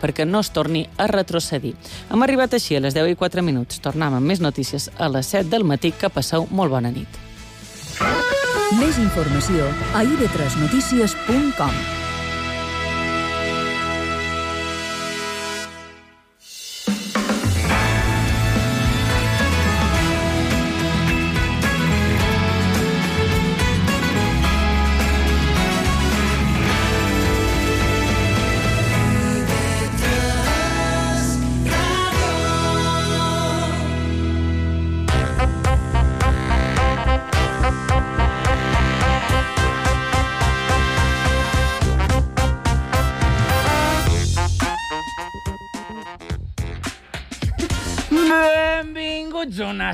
perquè no es torni a retrocedir. Hem arribat així a les 10 i 4 minuts. Tornem amb més notícies a les 7 del matí. Que passeu molt bona nit. Més informació a ib3notícies.com.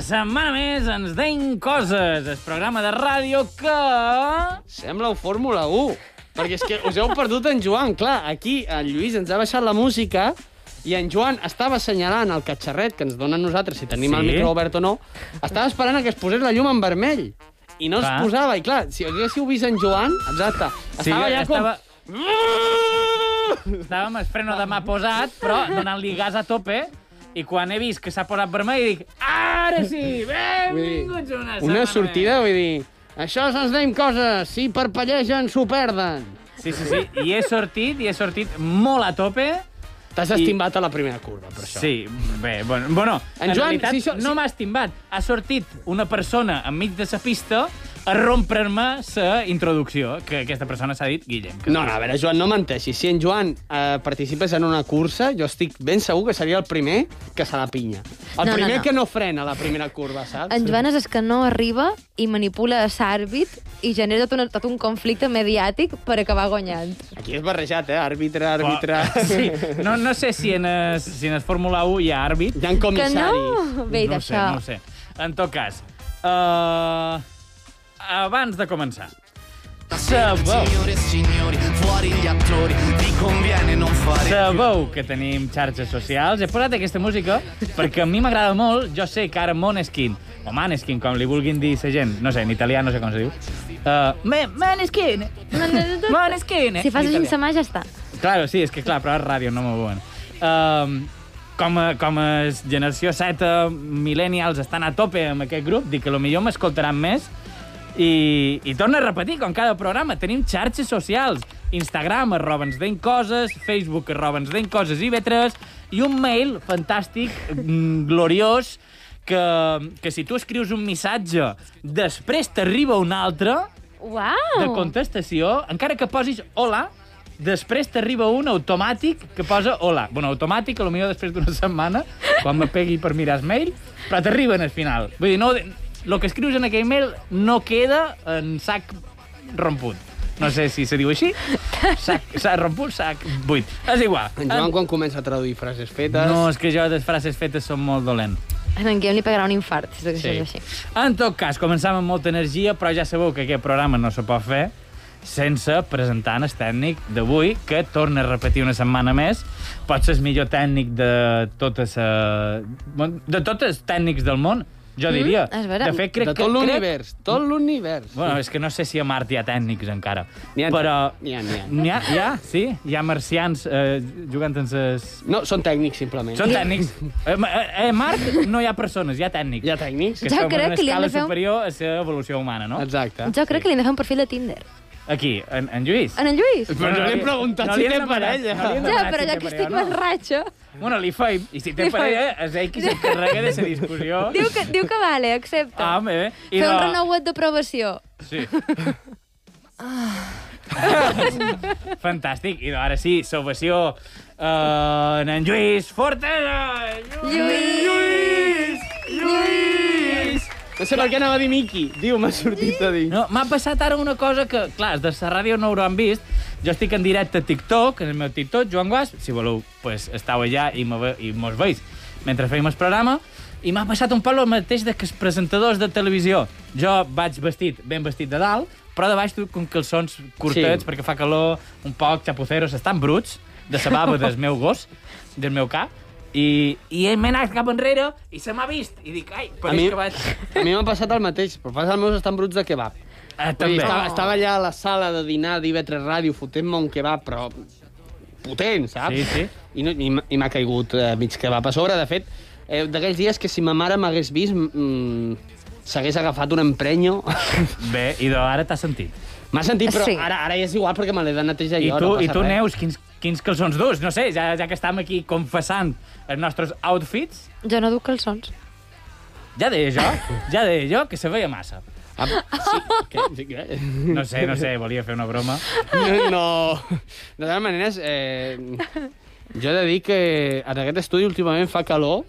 setmana més, ens deim coses, el programa de ràdio que... Sembla un Fórmula 1. Perquè és que us heu perdut en Joan. Clar, aquí el Lluís ens ha baixat la música i en Joan estava assenyalant el catxarret que ens donen nosaltres, si tenim Sí? el micro obert o no, estava esperant a que es posés la llum en vermell. I no Clar. es posava. I clar, si haguéssiu vist en Joan, exacte, estava ja estava... com... Estàvem el freno de mà posat, però donant-li gas a tope, i quan he vist que s'ha posat vermell, dic, ara sí, benvinguts una setmana Una sortida, vull dir... Això se'ns deim coses, si parpellegen, s'ho perden. Sí, sí, sí, i he sortit, i he sortit molt a tope, T'has estimbat a la primera curva, per això. Sí, bé, bueno, bueno En en, Joan, realitat si això- no si- m'ha estimbat. Ha sortit una persona enmig de la pista a rompre-me la introducció, que aquesta persona s'ha dit Guillem. Que No, no, a veure, Joan, no menteixis. Si en Joan eh, participés en una cursa, jo estic ben segur que seria el primer que se la pinya. El No, no, primer no. que no frena la primera curva, saps? En Joan és el que no arriba i manipula l'àrbit i genera tot, un, tot un conflicte mediàtic per acabar guanyant. Aquí és barrejat, eh? Àrbitre, àrbitre... Sí, no, no sé si en, el, si en el Fórmula 1 hi ha àrbit. Hi ha Que comissaris. no! Bé, no ho sé, no ho sé. En tot cas, uh, abans de començar, sabeu, Signore signori, fuori gli attori, vi conviene non fare sabeu que tenim xarxes socials. He posat aquesta música perquè a mi m'agrada molt. Jo sé que ara Moneskin, o Maneskin, com li vulguin dir la gent, no sé, en italià no sé com se diu, uh, me, Maneskin, Maneskin. Si fas sa mà, ja està. Claro, sí, és que clar, però és ràdio, no m'ho veuen. Um, com a, com a generació Z, millennials estan a tope amb aquest grup, dic que millor m'escoltaran més. I, I torna a repetir, com cada programa, tenim xarxes socials. Instagram, arroba ens deim coses, Facebook, arroba ens deim coses i vetres, i un mail fantàstic, mm, gloriós, que, que si tu escrius un missatge, després t'arriba un altre, Uau! de contestació, encara que posis hola, després t'arriba un automàtic que posa hola. Bueno, automàtic, potser després d'una setmana, quan me pegui per mirar el mail, però t'arriben al final. Vull dir, no, el que escrius en aquell mail no queda en sac romput. No sé si se diu així. Sac, sac romput, sac buit. És igual. En Joan, quan comença a traduir frases fetes... No, és que jo de frases fetes som molt dolent. A en Guillem li pegarà un infart, si Sí. és així. En tot cas, començam amb molta energia, però ja sabeu que aquest programa no se pot fer sense presentar el tècnic d'avui, que torna a repetir una setmana més. Pot ser el millor tècnic de totes... Uh, de tots els tècnics del món, jo diria. és vera. De fet, crec de que... tot crec- l'univers, tot l'univers. Bueno, és que no sé si a Mart hi ha tècnics encara. N'hi ha, però... n'hi ha, n'hi ha. N'hi ha, hi ha, sí. Hi ha marcians eh, jugant en ses... No, són tècnics, simplement. Són tècnics. Eh, eh, a Mart no hi ha persones, hi ha tècnics. Hi ha tècnics? Que Jo crec una que li han escala de fer un- superior a la evolució humana, no? Exacte. Jo crec que li hem de fer un perfil de Tinder. Aquí, en, en Lluís. En en Lluís? Però no li hem preguntat si li hem té parella. no Ja, però si ja que estic en ratxa... Bueno, li faim. I si té parella, és ell qui s'encarrega de la discussió. Diu que, diu que vale, accepta. Ah, bé. I Fer un renouet d'aprovació. Sí. Fantàstic. I ara sí, salvació uh, en Lluís Fortesa! Lluís! Lluís! Lluís! No sé per què anava a dir Miki. Diu, m'ha sortit a dir. No, m'ha passat ara una cosa que, clar, de la ràdio no ho han vist. Jo estic en directe a TikTok, en el meu TikTok, Joan Guas. Si voleu, pues, estàu allà i, me i mos veus mentre feim el programa. I m'ha passat un poc el mateix de que els presentadors de televisió. Jo vaig vestit, ben vestit de dalt, però de baix tu com calçons curtets Sí. sí. perquè fa calor, un poc xapuceros, estan bruts, de la bava del meu gos, del meu cap, i, i m'he anat cap enrere i se m'ha vist. I dic, ai, A pareix mi, que vaig... a mi m'ha passat el mateix, però passa els meus estan bruts de kebab. Ah, Vull també. dir, estava, estava allà a la sala de dinar d'IV3 Ràdio fotent-me un kebab, però potent, saps? Sí, sí. I, no, i, i m'ha caigut eh, mig kebab a sobre. De fet, eh, d'aquells dies que si ma mare m'hagués vist, mm, s'hagués agafat un emprenyo. Bé, i ara t'has sentit. M'ha sentit, però Sí. ara, ara ja és igual perquè me l'he de netejar I jo. tu, no i tu res. Neus, quins, quins calçons durs? No sé, ja, ja que estem aquí confessant els nostres outfits, Jo no duc calçons. ja deia jo, ja deia jo que se veia massa. Ah, sí, què? No sé, no sé, volia fer una broma. No, no. De totes maneres, eh, jo he de dir que en aquest estudi últimament fa calor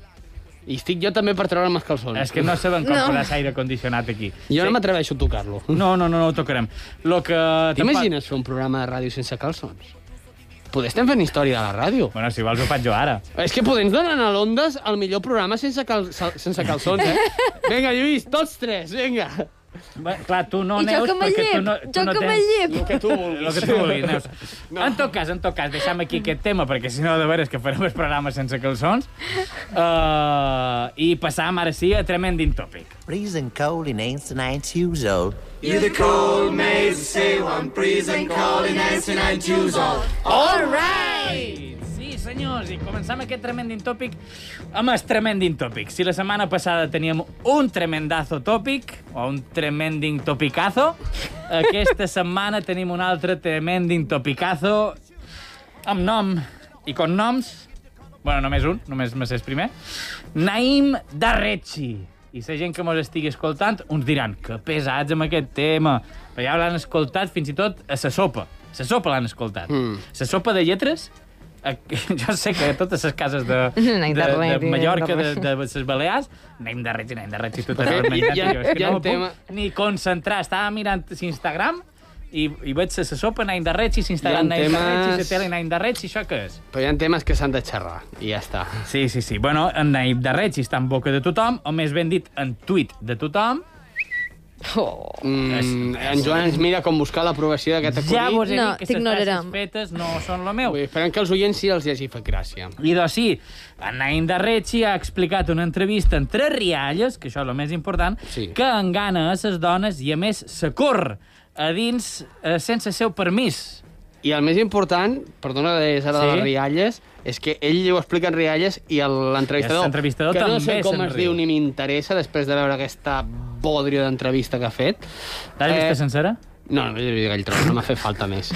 i estic jo també per treure'm els calçons. És que no sabem com No. no. posar aire condicionat aquí. Jo no m'atreveixo a tocar-lo. No, no, no, no ho tocarem. Lo que... T'imagines fer un programa de ràdio sense calçons? Poder estem fent història de la ràdio. Bueno, si vols ho faig jo ara. És que podem donar a l'Ondes el millor programa sense, cal sense calçons, eh? Vinga, Lluís, tots tres, vinga. Bé, clar, tu no, I jo Neus, que me perquè tu no, jo tu no que me tens... llep. El que tu vulguis. El que tu vulguis, Neus. No. En tot cas, en tot cas, deixem aquí aquest tema, perquè si no, de veres que farem el programa sense calçons. Uh, I passam, ara sí, a Tremending Topic. Freezing cold in 89 years old. Sí, senyors, i començam aquest Tremending Topic amb el Tremending Topic. Si la setmana passada teníem un tremendazo tòpic, o un tremending topicazo, aquesta setmana tenim un altre tremending topicazo amb nom i cognoms, bueno, només un, només me el primer, Naim Darrechi. I la gent que mos estigui escoltant uns diran que pesats amb aquest tema, però ja l'han escoltat fins i tot a la sopa. La sopa l'han escoltat. Mm. La sopa de lletres, jo sé que a totes les cases de, de, de Darrechi, Mallorca, de, de les Balears, Naim Darrechi, tu fet, t'has hi ha- menjat, jo, és que ha no tema- puc ni concentrar. Estava mirant Instagram i, i veig la sopa Naim Darrechi, Instagram Hi ha Naim temes- Darrechi, la tele Naim Darrechi, això què és? Però hi ha temes que s'han de xerrar, i ja està. Sí, sí, sí. Bueno, en Naim Darrechi està en boca de tothom, o més ben dit, en tuit de tothom. Oh. Mm, en Joan ens mira com buscar l'aprovació d'aquest acudit. Ja vos he No, dit que les t'ignorarem. frases fetes no són lo meu. Vull Esperem que els oients sí els hi hagi fet gràcia. I doncs sí, en Naim Darrechi ha explicat una entrevista entre rialles, que això és el més important, Sí. que engana a les dones i a més s'acorre a dins eh, sense seu permís. I el més important, perdona de ara Sí? de les rialles, és que ell ho explica en rialles i el- l'entrevistador, que no sé com es riu. diu ni m'interessa després de veure aquesta bodrio d'entrevista que ha fet. L'has vista Eh, sencera? No, només he vist aquell tros, no m'ha fet falta més.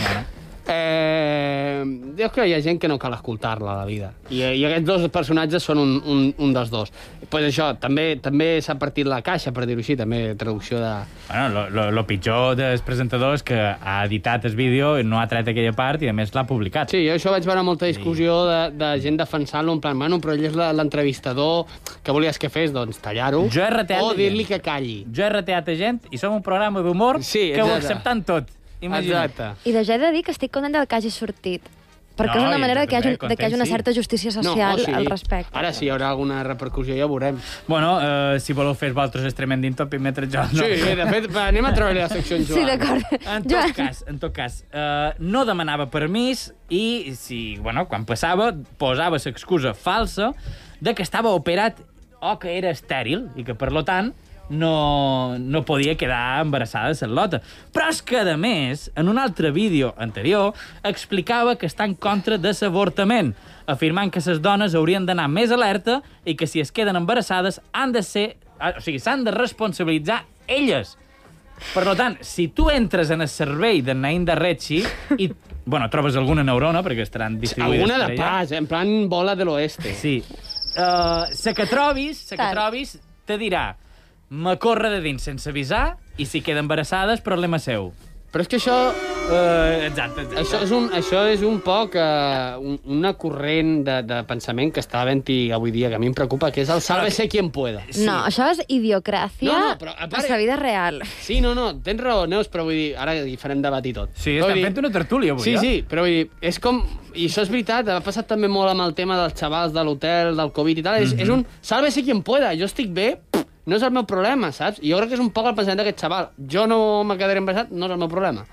Eh, dius que hi ha gent que no cal escoltar-la a la vida. I, I aquests dos personatges són un, un, un dels dos. pues això, també també s'ha partit la caixa, per dir-ho així, també traducció de... Bueno, lo, lo, lo pitjor dels presentadors és que ha editat el vídeo, no ha tret aquella part i a més l'ha publicat. Sí, jo això vaig veure molta discussió de, de gent defensant-lo, en plan, bueno, però ell és l'entrevistador, què volies que fes? Doncs tallar-ho. Jo he reteat O dir-li que calli. Jo he reteat a gent i som un programa d'humor Sí, que ho acceptant tot. Imagina't. Exacte. I de ja he de dir que estic contenta del que hagi sortit. Perquè No, és una manera que, hi hagi, de que hi hagi una sí. certa justícia social al respecte. Ara sí, hi haurà alguna repercussió, ja ho veurem. Bueno, eh, si voleu fer vosaltres el tremending topic mentre jo... No. Sí, de fet, va, anem a treballar la secció en Joan. Sí, d'acord. En Joan. tot cas, en tot cas eh, no demanava permís i, si, bueno, quan passava, posava l'excusa falsa de que estava operat o que era estèril i que, per lo tant, no, no podia quedar embarassada de Lota. Però és que, a més, en un altre vídeo anterior, explicava que està en contra de l'avortament, afirmant que les dones haurien d'anar més alerta i que si es queden embarassades han de ser... ah, O sigui, s'han de responsabilitzar elles. Per tant, si tu entres en el servei de Naim Darrechi i, bueno, trobes alguna neurona, perquè estaran distribuïdes Alguna de pas, en plan bola de l'oeste. Sí. Uh, la que trobis, la que trobis, te dirà me corre de dins sense avisar i si queda embarassada és problema seu. Però és que això, Uh, exacte, exacte. això, és un, això és un poc uh, un, una corrent de, de pensament que està havent-hi avui dia, que a mi em preocupa, que és el sálvese quien pueda. Sí. No, això és idiocràcia No, no, però a part- la vida real. Sí, no, no, tens raó, Neus, però vull dir, ara hi farem debat i tot. Sí, estem dir- fent una tertúlia avui, Sí, eh? sí, però vull dir, és com... I això és veritat, ha passat també molt amb el tema dels xavals de l'hotel, del Covid i tal. És, Mhm. és un sálvese quien pueda, jo estic bé, no és el meu problema, saps? I jo crec que és un poc el pensament d'aquest xaval. Jo no me quedaré embarassat, no és el meu problema.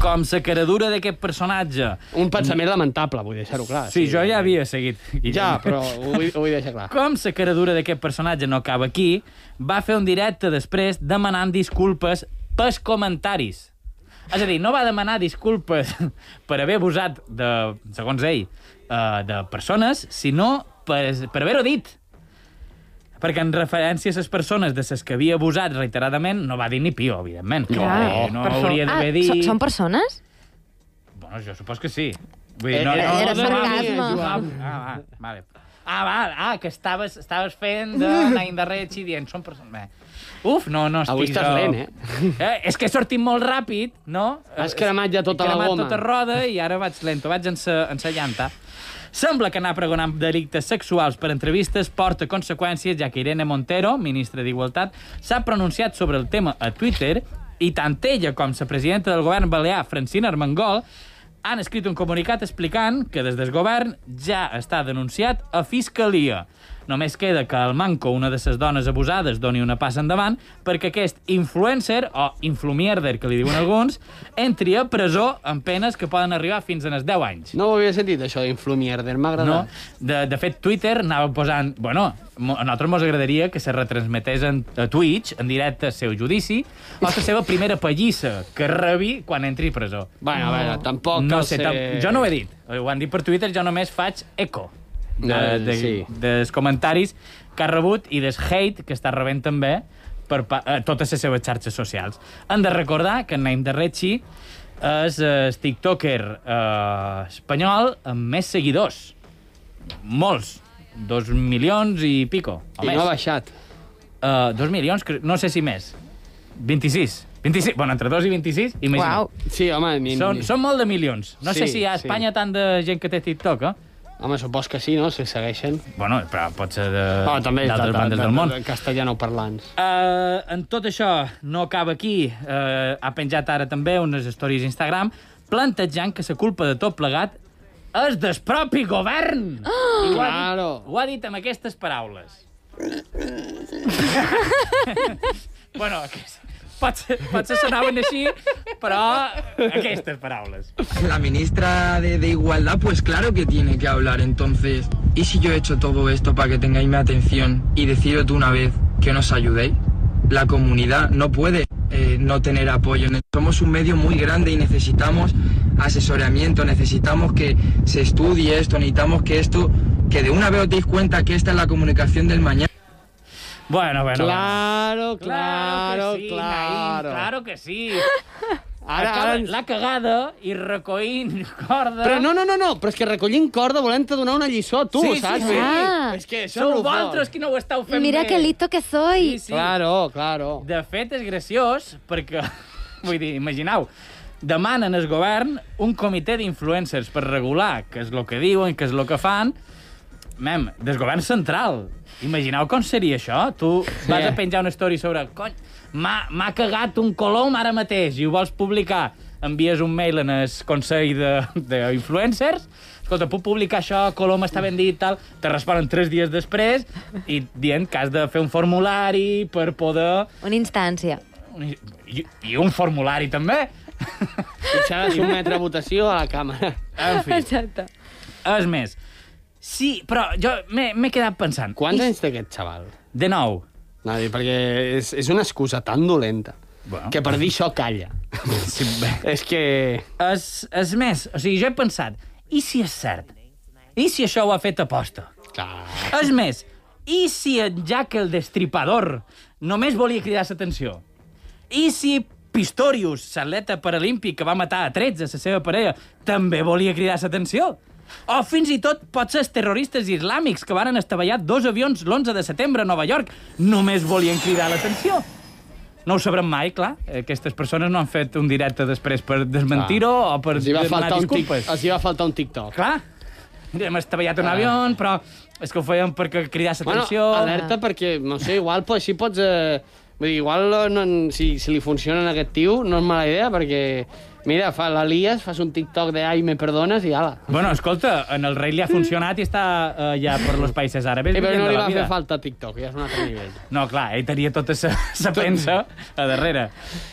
Com la caradura d'aquest personatge. Un pensament lamentable, vull deixar-ho clar. Sí, jo ja havia seguit. Ja, però ho vull, ho vull deixar clar. Com la caradura d'aquest personatge no acaba aquí, va fer un directe després demanant disculpes pels comentaris. És a dir, no va demanar disculpes per haver abusat, de, segons ell, uh, de persones, sinó per, per haver-ho dit. Perquè en referència a les persones de les que havia abusat reiteradament, no va dir ni pio, evidentment. Clar. Eh, no Perso- hauria d'haver ah, dit... Són persones? Bueno, jo supos que sí. Vull Eh, dir, no, era- no, era no, sarcasme. no. Ah, va, vale. Ah, va, ah, que estaves, estaves fent de Nain de Reig i dient, són persones... Bé. Uf, no, no estic Avui estàs jo... lent, eh? eh? És que he sortit molt ràpid, no? Has cremat ja tota He la cremat goma. tota roda i ara vaig lento, vaig en sa, en sa llanta. Sembla que anar pregonant delictes sexuals per entrevistes porta conseqüències, ja que Irene Montero, ministra d'Igualtat, s'ha pronunciat sobre el tema a Twitter i tant ella com la presidenta del govern balear, Francina Armengol, han escrit un comunicat explicant que des del govern ja està denunciat a Fiscalia. Només queda que el Manco, una de les dones abusades, doni una passa endavant perquè aquest influencer, o influmierder, que li diuen alguns, entri a presó amb penes que poden arribar fins als 10 anys. No ho havia sentit, això d'influmierder, m'ha No? agradat. De, de fet, Twitter anava posant... Bueno, a nosaltres ens agradaria que se retransmetés en, a Twitch, en directe, el seu judici, o la seva primera pallissa que rebi quan entri a presó. Bueno, a veure, tampoc No sé, ser- tam- jo no ho he dit. Ho han dit per Twitter, jo només faig eco de, Eh, de, sí. dels comentaris que ha rebut i des hate que està rebent també per a totes les seves xarxes socials. Han de recordar que en Naim de Rechi és el tiktoker eh, espanyol amb més seguidors. Molts. Dos milions i pico. O I més. no ha baixat. Uh, dos milions, no sé si més. 26. 26, bueno, entre 2 i 26, imagina't. Uau. Sí, home, ni, Són, ni... són molt de milions. No sé Sí, si hi ha a sí. Espanya tant de gent que té TikTok, eh? Home, supos que sí, no? Si segueixen. Bueno, però pot ser Oh, d'altres de- de- bandes de- del món. castellano parlants. Uh, en tot això no acaba aquí. Uh, ha penjat ara també unes stories Instagram plantejant que la culpa de tot plegat és del propi govern. Oh! Ho ha, dit, Claro. ho ha dit amb aquestes paraules. bueno, pot ser, pot ser sonaven així, però aquestes paraules. La ministra de, de Igualdad, pues claro que tiene que hablar. Entonces, ¿y si yo he hecho todo esto para que tengáis mi atención y deciros de una vez que nos ayudéis? La comunidad no puede eh, no tener apoyo. Somos un medio muy grande y necesitamos asesoramiento, necesitamos que se estudie esto, necesitamos que esto, que de una vez os deis cuenta que esta es la comunicación del mañana. Bueno, bueno. Claro, claro, que sí, claro. Naim, claro que sí. Ara, Acaba ara... la cagada i recoïnt corda... Però no, no, no, no, però és que recollint corda volent-te donar una lliçó a tu, Sí, sí, saps? sí. Ah. És que això Sou no ho vosaltres qui no ho esteu fent Mira bé. que listo que soy. Sí, sí. Claro, claro. De fet, és graciós perquè, vull dir, imagineu, demanen al govern un comitè d'influencers per regular què és el que diuen, què és el que fan, mem, del govern central. Imagineu com seria això? Tu vas a penjar una story sobre... Cony, m'ha m'ha cagat un colom ara mateix i ho vols publicar. Envies un mail en el Consell de- d'influencers escolta, puc publicar això, Colom està ben dit, tal, te responen tres dies després i dient que has de fer un formulari per poder... Una instància. I, i un formulari també. I s'ha de sotmetre a votació a la càmera. En fi, Exacte. és més. Sí, però jo m'he quedat pensant. Quants I- anys té aquest xaval? De nou. No, perquè és, és una excusa tan dolenta Bueno. que per dir això calla. Sí, és que... És, és més, o sigui, jo he pensat, i si és cert? I si això ho ha fet aposta? Clar. És més, i si en Jack el Destripador només volia cridar l'atenció? I si Pistorius, l'atleta paralímpic que va matar a 13 a la seva parella, també volia cridar l'atenció? O fins i tot pot ser els terroristes islàmics que varen estavellar dos avions l'11 de setembre a Nova York només volien cridar l'atenció? No ho sabrem mai, clar. Aquestes persones no han fet un directe després per desmentir-ho o per Els va demanar un tic, disculpes. els hi va faltar un TikTok. Clar, hem estavellat un avió, però és que ho feien perquè cridar Bueno, l'atenció... alerta perquè, no sé, igual pues, així pots... Eh, vull dir, igual no, si, si li funciona a aquest tio, no és mala idea, perquè, mira, fa l'Elias, fas un TikTok de ai, me perdones i ala. Bueno, escolta, en el rei li ha funcionat i està eh, ja per los països àrabs. Sí, però no li va fer falta TikTok, ja és un altre nivell. No, clar, ell tenia tota la pensa a darrere.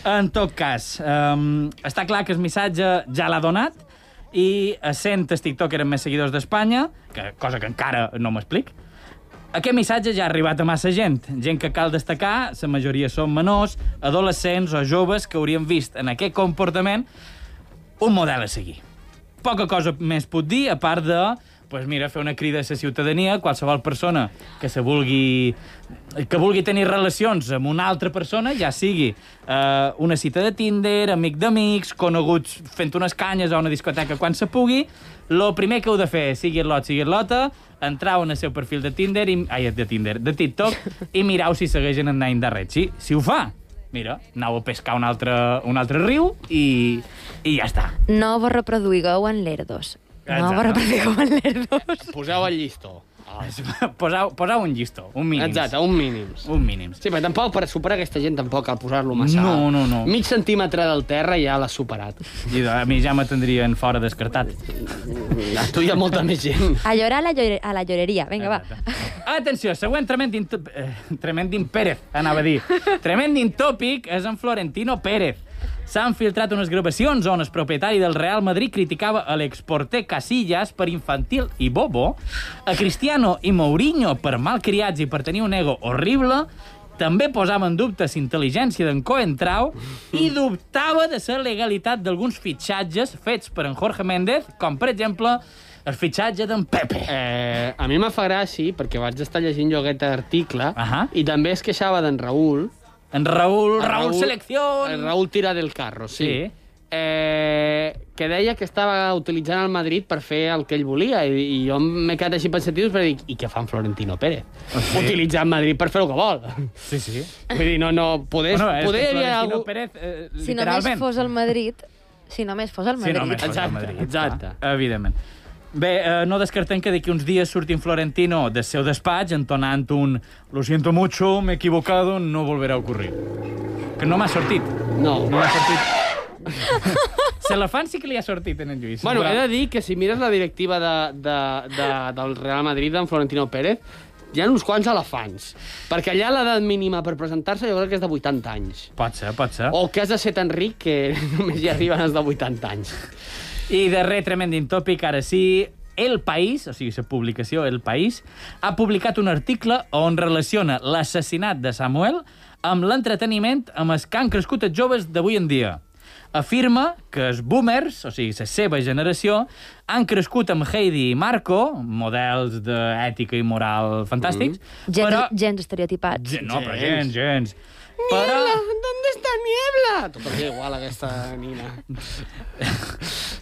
En tot cas, um, està clar que el missatge ja l'ha donat i a 100 el TikTok eren més seguidors d'Espanya, que, cosa que encara no m'explic, Aquest missatge ja ha arribat a massa gent. Gent que cal destacar, la majoria són menors, adolescents o joves que haurien vist en aquest comportament un model a seguir. Poca cosa més puc dir, a part de pues mira, fer una crida a la ciutadania, qualsevol persona que se vulgui que vulgui tenir relacions amb una altra persona, ja sigui eh, una cita de Tinder, amic d'amics, coneguts fent unes canyes a una discoteca quan se pugui, lo primer que heu de fer, sigui el lot, sigui el lota, entrau en el seu perfil de Tinder, i, ai, de Tinder, de TikTok, i mirau si segueixen en Nine Darret. Si, si ho fa, mira, anau a pescar un altre, un altre riu i, i ja està. No vos reproduïgueu en l'Erdos. No vos reproduïgueu en l'Erdos. Poseu el llistó. Ah. Posau, posau un llistó, un mínims. Exacte, un mínims. Un mínims. Sí, però tampoc per superar aquesta gent tampoc cal posar-lo massa No, no, no. Mig centímetre del terra ja l'has superat. I a mi ja m'atendrien fora descartat. A tu hi ha molta més gent. A llorar a la, llore a la lloreria. Vinga, va. Atenció, següent tremendin... Eh, tremendin Pérez, anava a dir. Tremendin tòpic és en Florentino Pérez. S'han filtrat unes gravacions on el propietari del Real Madrid criticava a l'exporter Casillas per infantil i bobo, a Cristiano i Mourinho per malcriats i per tenir un ego horrible, també posava en dubte la intel·ligència d'en Coentrao i dubtava de la legalitat d'alguns fitxatges fets per en Jorge Méndez, com, per exemple, el fitxatge d'en Pepe. Eh, a mi me fa gràcia, perquè vaig estar llegint jo aquest article, Ahà. i també es queixava d'en Raül. En Raúl, En Raúl, Selección... El Raül tira del carro, sí. Sí. Eh, que deia que estava utilitzant el Madrid per fer el que ell volia i, i jo m'he quedat així pensatiu per dir i què fa en Florentino Pérez? Sí. Utilitzar el Madrid per fer el que vol. Sí, sí. Vull dir, no, no, poder, Bueno, és poder hi havia algú... Pérez, eh, Si només fos el Madrid... Si només fos el Madrid. només fos el Exacte, Madrid. exacte. clar, Evidentment. Bé, eh, no descartem que d'aquí uns dies surti en Florentino del seu despatx entonant un «Lo siento mucho, me he equivocado, no volverá a ocurrir». Que no m'ha sortit. No. No m'ha sortit. Celefant sí que li ha sortit en el Lluís. Bueno, Però- he de dir que si mires la directiva de, de, de, del Real Madrid d'en Florentino Pérez, hi ha uns quants elefants. Perquè allà l'edat mínima per presentar-se jo crec que és de 80 anys. Pot ser, pot ser. O que has de ser tan ric que només hi arriben els de 80 anys. I darrer tremendin tòpic, ara sí, El País, o sigui, la publicació El País, ha publicat un article on relaciona l'assassinat de Samuel amb l'entreteniment amb els que han crescut els joves d'avui en dia. Afirma que els boomers, o sigui, la seva generació, han crescut amb Heidi i Marco, models d'ètica i moral fantàstics, Gens, però... gens estereotipats. Gen- No, però Gens. gens, gens. Però... ¿Dónde està Niebla? Tot és igual, aquesta nina.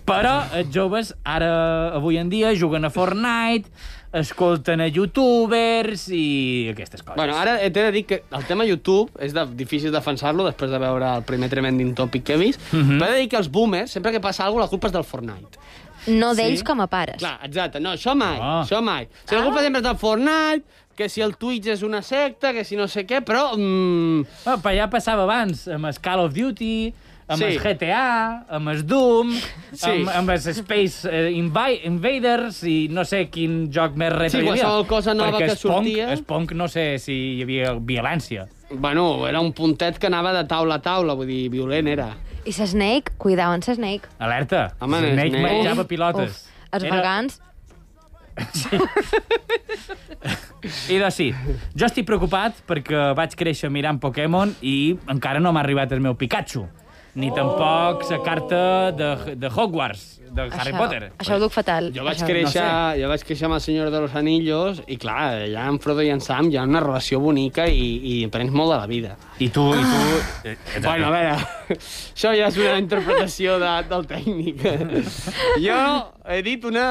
Però els joves ara, avui en dia, juguen a Fortnite, escolten a youtubers i aquestes coses. Bueno, ara t'he de dir que el tema YouTube és de, difícil defensar-lo després de veure el primer tremending topic que he vist, Mhm. però he de dir que els boomers, sempre que passa alguna cosa, la culpa és del Fortnite. No d'ells Sí? com a pares. Clar, exacte. No, això mai, Ah. això mai. Si la culpa sempre és del Fortnite, que si el Twitch és una secta, que si no sé què, però... Mm, Bueno, però ja passava abans, amb el Call of Duty, amb Sí. el GTA, amb el Doom, Sí. amb, amb els Space eh, Invi Invaders i no sé quin joc més retro Sí, hi havia. qualsevol cosa nova Perquè que sortia. El Pong no sé si hi havia violència. bueno, era un puntet que anava de taula a taula, vull dir, violent era. I Snake, sa Snake. Alerta, Home, Snake Snake. menjava pilotes. Uf, els Era- vegans... I doncs sí, jo estic preocupat perquè vaig créixer mirant Pokémon i encara no m'ha arribat el meu Pikachu. Ni tampoc la carta de, de Hogwarts, de Harry això, Potter. Això ho duc fatal. Jo vaig, Això- créixer, no jo vaig créixer amb el Senyor de los Anillos i, clar, allà amb Frodo i en Sam hi ha una relació bonica i, i aprens molt de la vida. I tu, i tu... eh, Bueno, a veure, això ja és una interpretació de, del tècnic. Jo he dit una,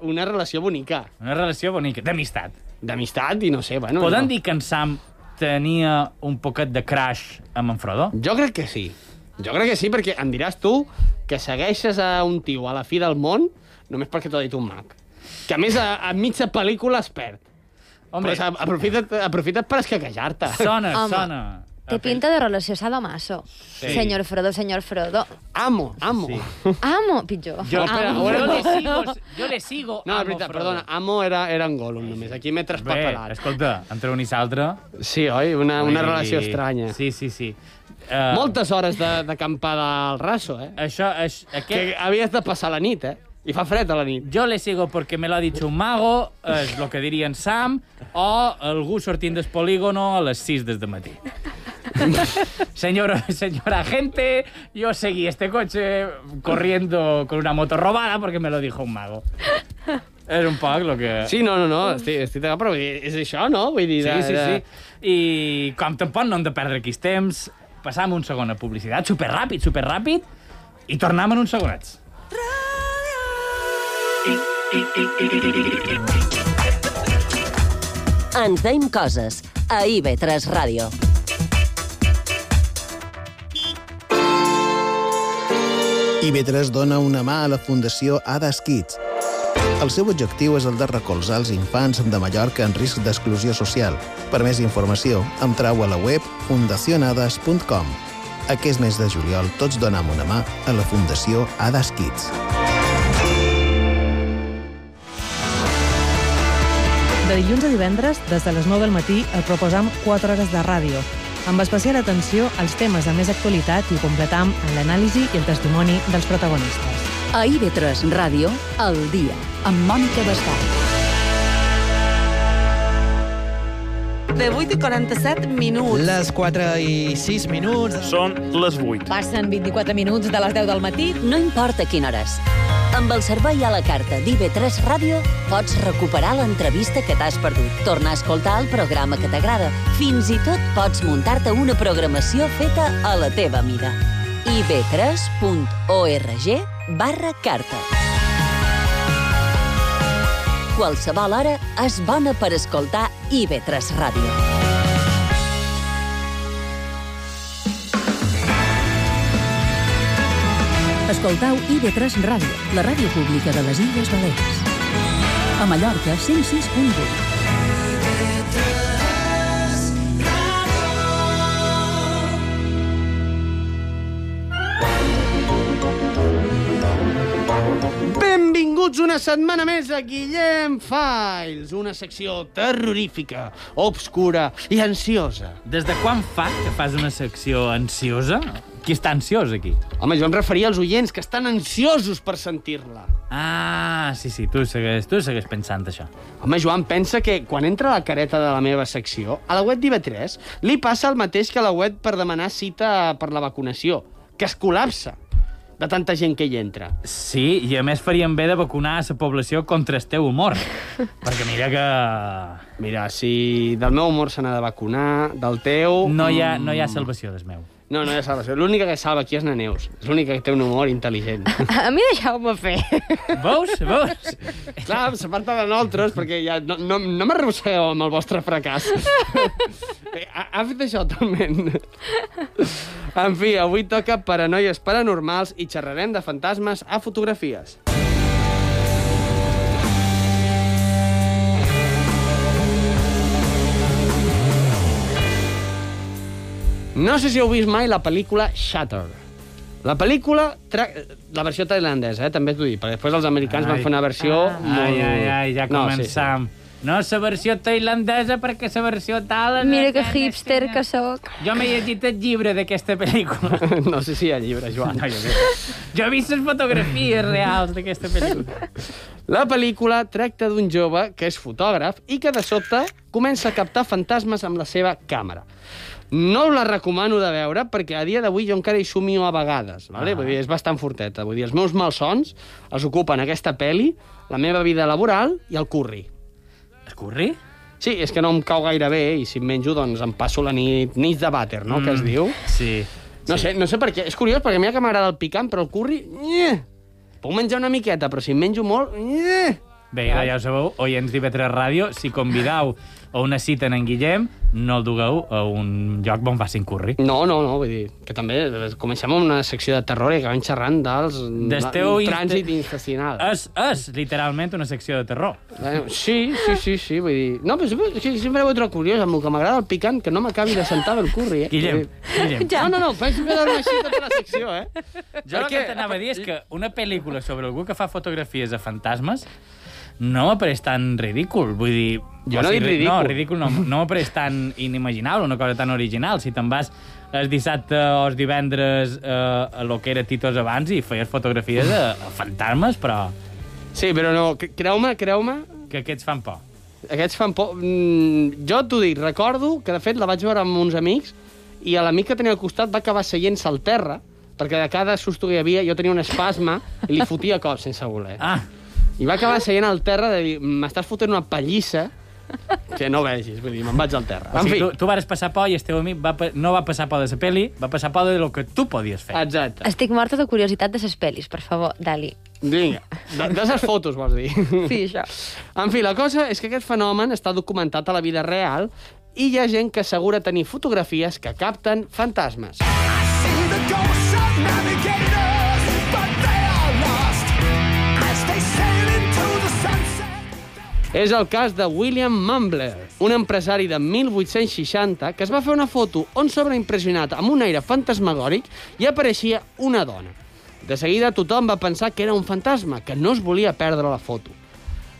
uh, una relació bonica, Una relació bonica, d'amistat. d'amistat i no sé, bueno... Podem jo, dir que en Sam tenia un poquet de crash amb en Frodo? Jo crec que sí. Jo crec que sí, perquè em diràs tu que segueixes a un tio a la fi del món només perquè t'ho ha dit un mag. Que a més a, a mitja pel·lícula es perd. Home, Però a- aprofita't, aprofita't per escaquejar-te. sona, Home, sona. Té pinta de relació sadomaso. Sí. Senyor Frodo, senyor Frodo. Amo, amo. Sí. Amo, pitjor. Jo, Amo. jo le sigo, jo le sigo No, amo veritat, Frodo. perdona, amo era, era en Gollum només. Aquí m'he Bé, traspapelat. escolta, entre un i l'altre... Sí, oi? Una, una vull relació estranya. Sí, sí, sí. Uh, Moltes hores de- d'acampada al raso, eh? Això, Que aquest... havies de passar la nit, eh? I fa fred a la nit. Yo le sigo porque me lo ha dicho un mago, és lo que dirien Sam, o algú sortint del polígono a les 6 des de matí. Señor, señora agente, yo seguí este coche corriendo con una moto robada porque me lo dijo un mago. És un poc lo que... Sí, no, no, no, estic, estic d'acord, però és això, no? Vull dir, Sí, sí, sí. I com tampoc no hem de perdre aquí temps, passam un segon a publicitat, superràpid, superràpid, i tornem en uns segonets. Ens deim coses a IB3 Ràdio. IB3 dona una mà a la Fundació Adas Kids. El seu objectiu és el de recolzar els infants de Mallorca en risc d'exclusió social. Per més informació, entrau a la web fundacionades.com. Aquest mes de juliol tots donem una mà a la Fundació Adas Kids. De dilluns a divendres, des de les 9 del matí, et proposam 4 hores de ràdio, amb especial atenció als temes de més actualitat i ho completam amb l'anàlisi i el testimoni dels protagonistes. A IB3 Ràdio, al dia, amb Mònica Bastat. De 8 i 47 minuts. Les 4 i 6 minuts. Són les 8. Passen 24 minuts de les 10 del matí. No importa quina hora és. Amb el servei a la carta d'IB3 Ràdio pots recuperar l'entrevista que t'has perdut, tornar a escoltar el programa que t'agrada. Fins i tot pots muntar-te una programació feta a la teva mida. ib3.org barra carta. Qualsevol hora és bona per escoltar IB3 Ràdio. Escoltau IB3 Ràdio, la ràdio pública de les Illes Balears. A Mallorca, 106.8. Benvinguts una setmana més a Guillem Files, una secció terrorífica, obscura i ansiosa. Des de quan fa que fas una secció ansiosa? Qui està ansiós, aquí? Home, jo em referia als oients que estan ansiosos per sentir-la. Ah, sí, sí, tu segueix, tu segueix pensant això. Home, Joan, pensa que quan entra la careta de la meva secció, a la web d'IV3 li passa el mateix que a la web per demanar cita per la vacunació, que es col·lapsa de tanta gent que hi entra. Sí, i a més farien bé de vacunar la població contra el teu humor. perquè mira que... Mira, si del meu humor se n'ha de vacunar, del teu... No hi ha, no hi ha mm, salvació del meu. No, no hi ha salvació. L'única que salva aquí és na Neus. És l'única que té un humor intel·ligent. A mi deixeu-me fer. Veus? Veus? Clar, s'aparta de nosaltres, perquè ja no, no, no m'arrossegueu amb el vostre fracàs. Ha, ha fet això talment. En fi, avui toca paranoies paranormals i xerrarem de fantasmes a fotografies. No sé si heu vist mai la pel·lícula Shutter. La pel·lícula, tra... la versió tailandesa, eh? també t'ho dic, perquè després els americans ai. van fer una versió... Ah, ai, ai, ai, ja començam. No, sí, sí. No, la versió tailandesa, perquè la versió tal... Mira que hipster que sóc. Jo m'he llegit el llibre d'aquesta pel·lícula. no sé si hi ha llibre, Joan. No, jo, jo he vist les fotografies reals d'aquesta pel·lícula. La pel·lícula tracta d'un jove que és fotògraf i que de sobte comença a captar fantasmes amb la seva càmera. No us la recomano de veure perquè a dia d'avui jo encara hi somio a vegades. Vale? Ah. Vull dir, és bastant forteta. Vull dir, els meus malsons els ocupen aquesta peli, la meva vida laboral i el curri. El curri? Sí, és que no em cau gaire bé i si em menjo, doncs em passo la nit, nits de vàter, no?, mm, que es diu. Sí. No sí. sé, no sé per què. És curiós, perquè a mi que m'agrada el picant, però el curri... Nye! Puc menjar una miqueta, però si em menjo molt... Nye! Bé, ja, ja ho sabeu, oients d'IV3 Ràdio, si convidau a una cita en en Guillem, no el dugueu a un lloc on facin curri. No, no, no, vull dir, que també comencem amb una secció de terror i acabem xerrant dels... Del teu trànsit intestinal. És, és, literalment, una secció de terror. Eh, sí, sí, sí, sí, vull dir... No, però sempre, sempre ho trobo curiós, amb el que m'agrada el picant, que no m'acabi de sentar el curri, eh? Guillem, Guillem. No, no, no, penso que dormo així tota la secció, eh? Jo el que t'anava a dir és que una pel·lícula sobre algú que fa fotografies a fantasmes no m'apareix tan ridícul. Vull dir... Jo no dit ridícul. No, ridícul no, no m'apareix tan inimaginable, una cosa tan original. Si te'n vas el dissabte o els divendres eh, a lo que era Titos abans i feies fotografies a fantasmes, però Sí, però no, cre- creu-me, creu-me, Que aquests fan por. aquests fan por. Mm, jo t'ho dic, recordo que de fet la vaig veure amb uns amics i a l'amic que tenia al costat va acabar seient-se al terra perquè de cada susto que hi havia jo tenia un espasme i li fotia cops sense voler. Ah. I va acabar seient al terra de dir, m'estàs fotent una pallissa que no vegis, vull dir, me'n vaig al terra. O En sigui, fi, tu, tu vas passar por i el teu amic va, no va passar por de la peli, va passar por de lo que tu podies fer. exacte. Estic morta de curiositat de ses pel·lis, per favor, Dali. Vinga, de, de les fotos, vols dir? Sí, això. En fi, la cosa és que aquest fenomen està documentat a la vida real i hi ha gent que assegura tenir fotografies que capten fantasmes. És el cas de William Mumbler, un empresari de 1860 que es va fer una foto on sobreimpressionat amb un aire fantasmagòric i apareixia una dona. De seguida tothom va pensar que era un fantasma, que no es volia perdre la foto.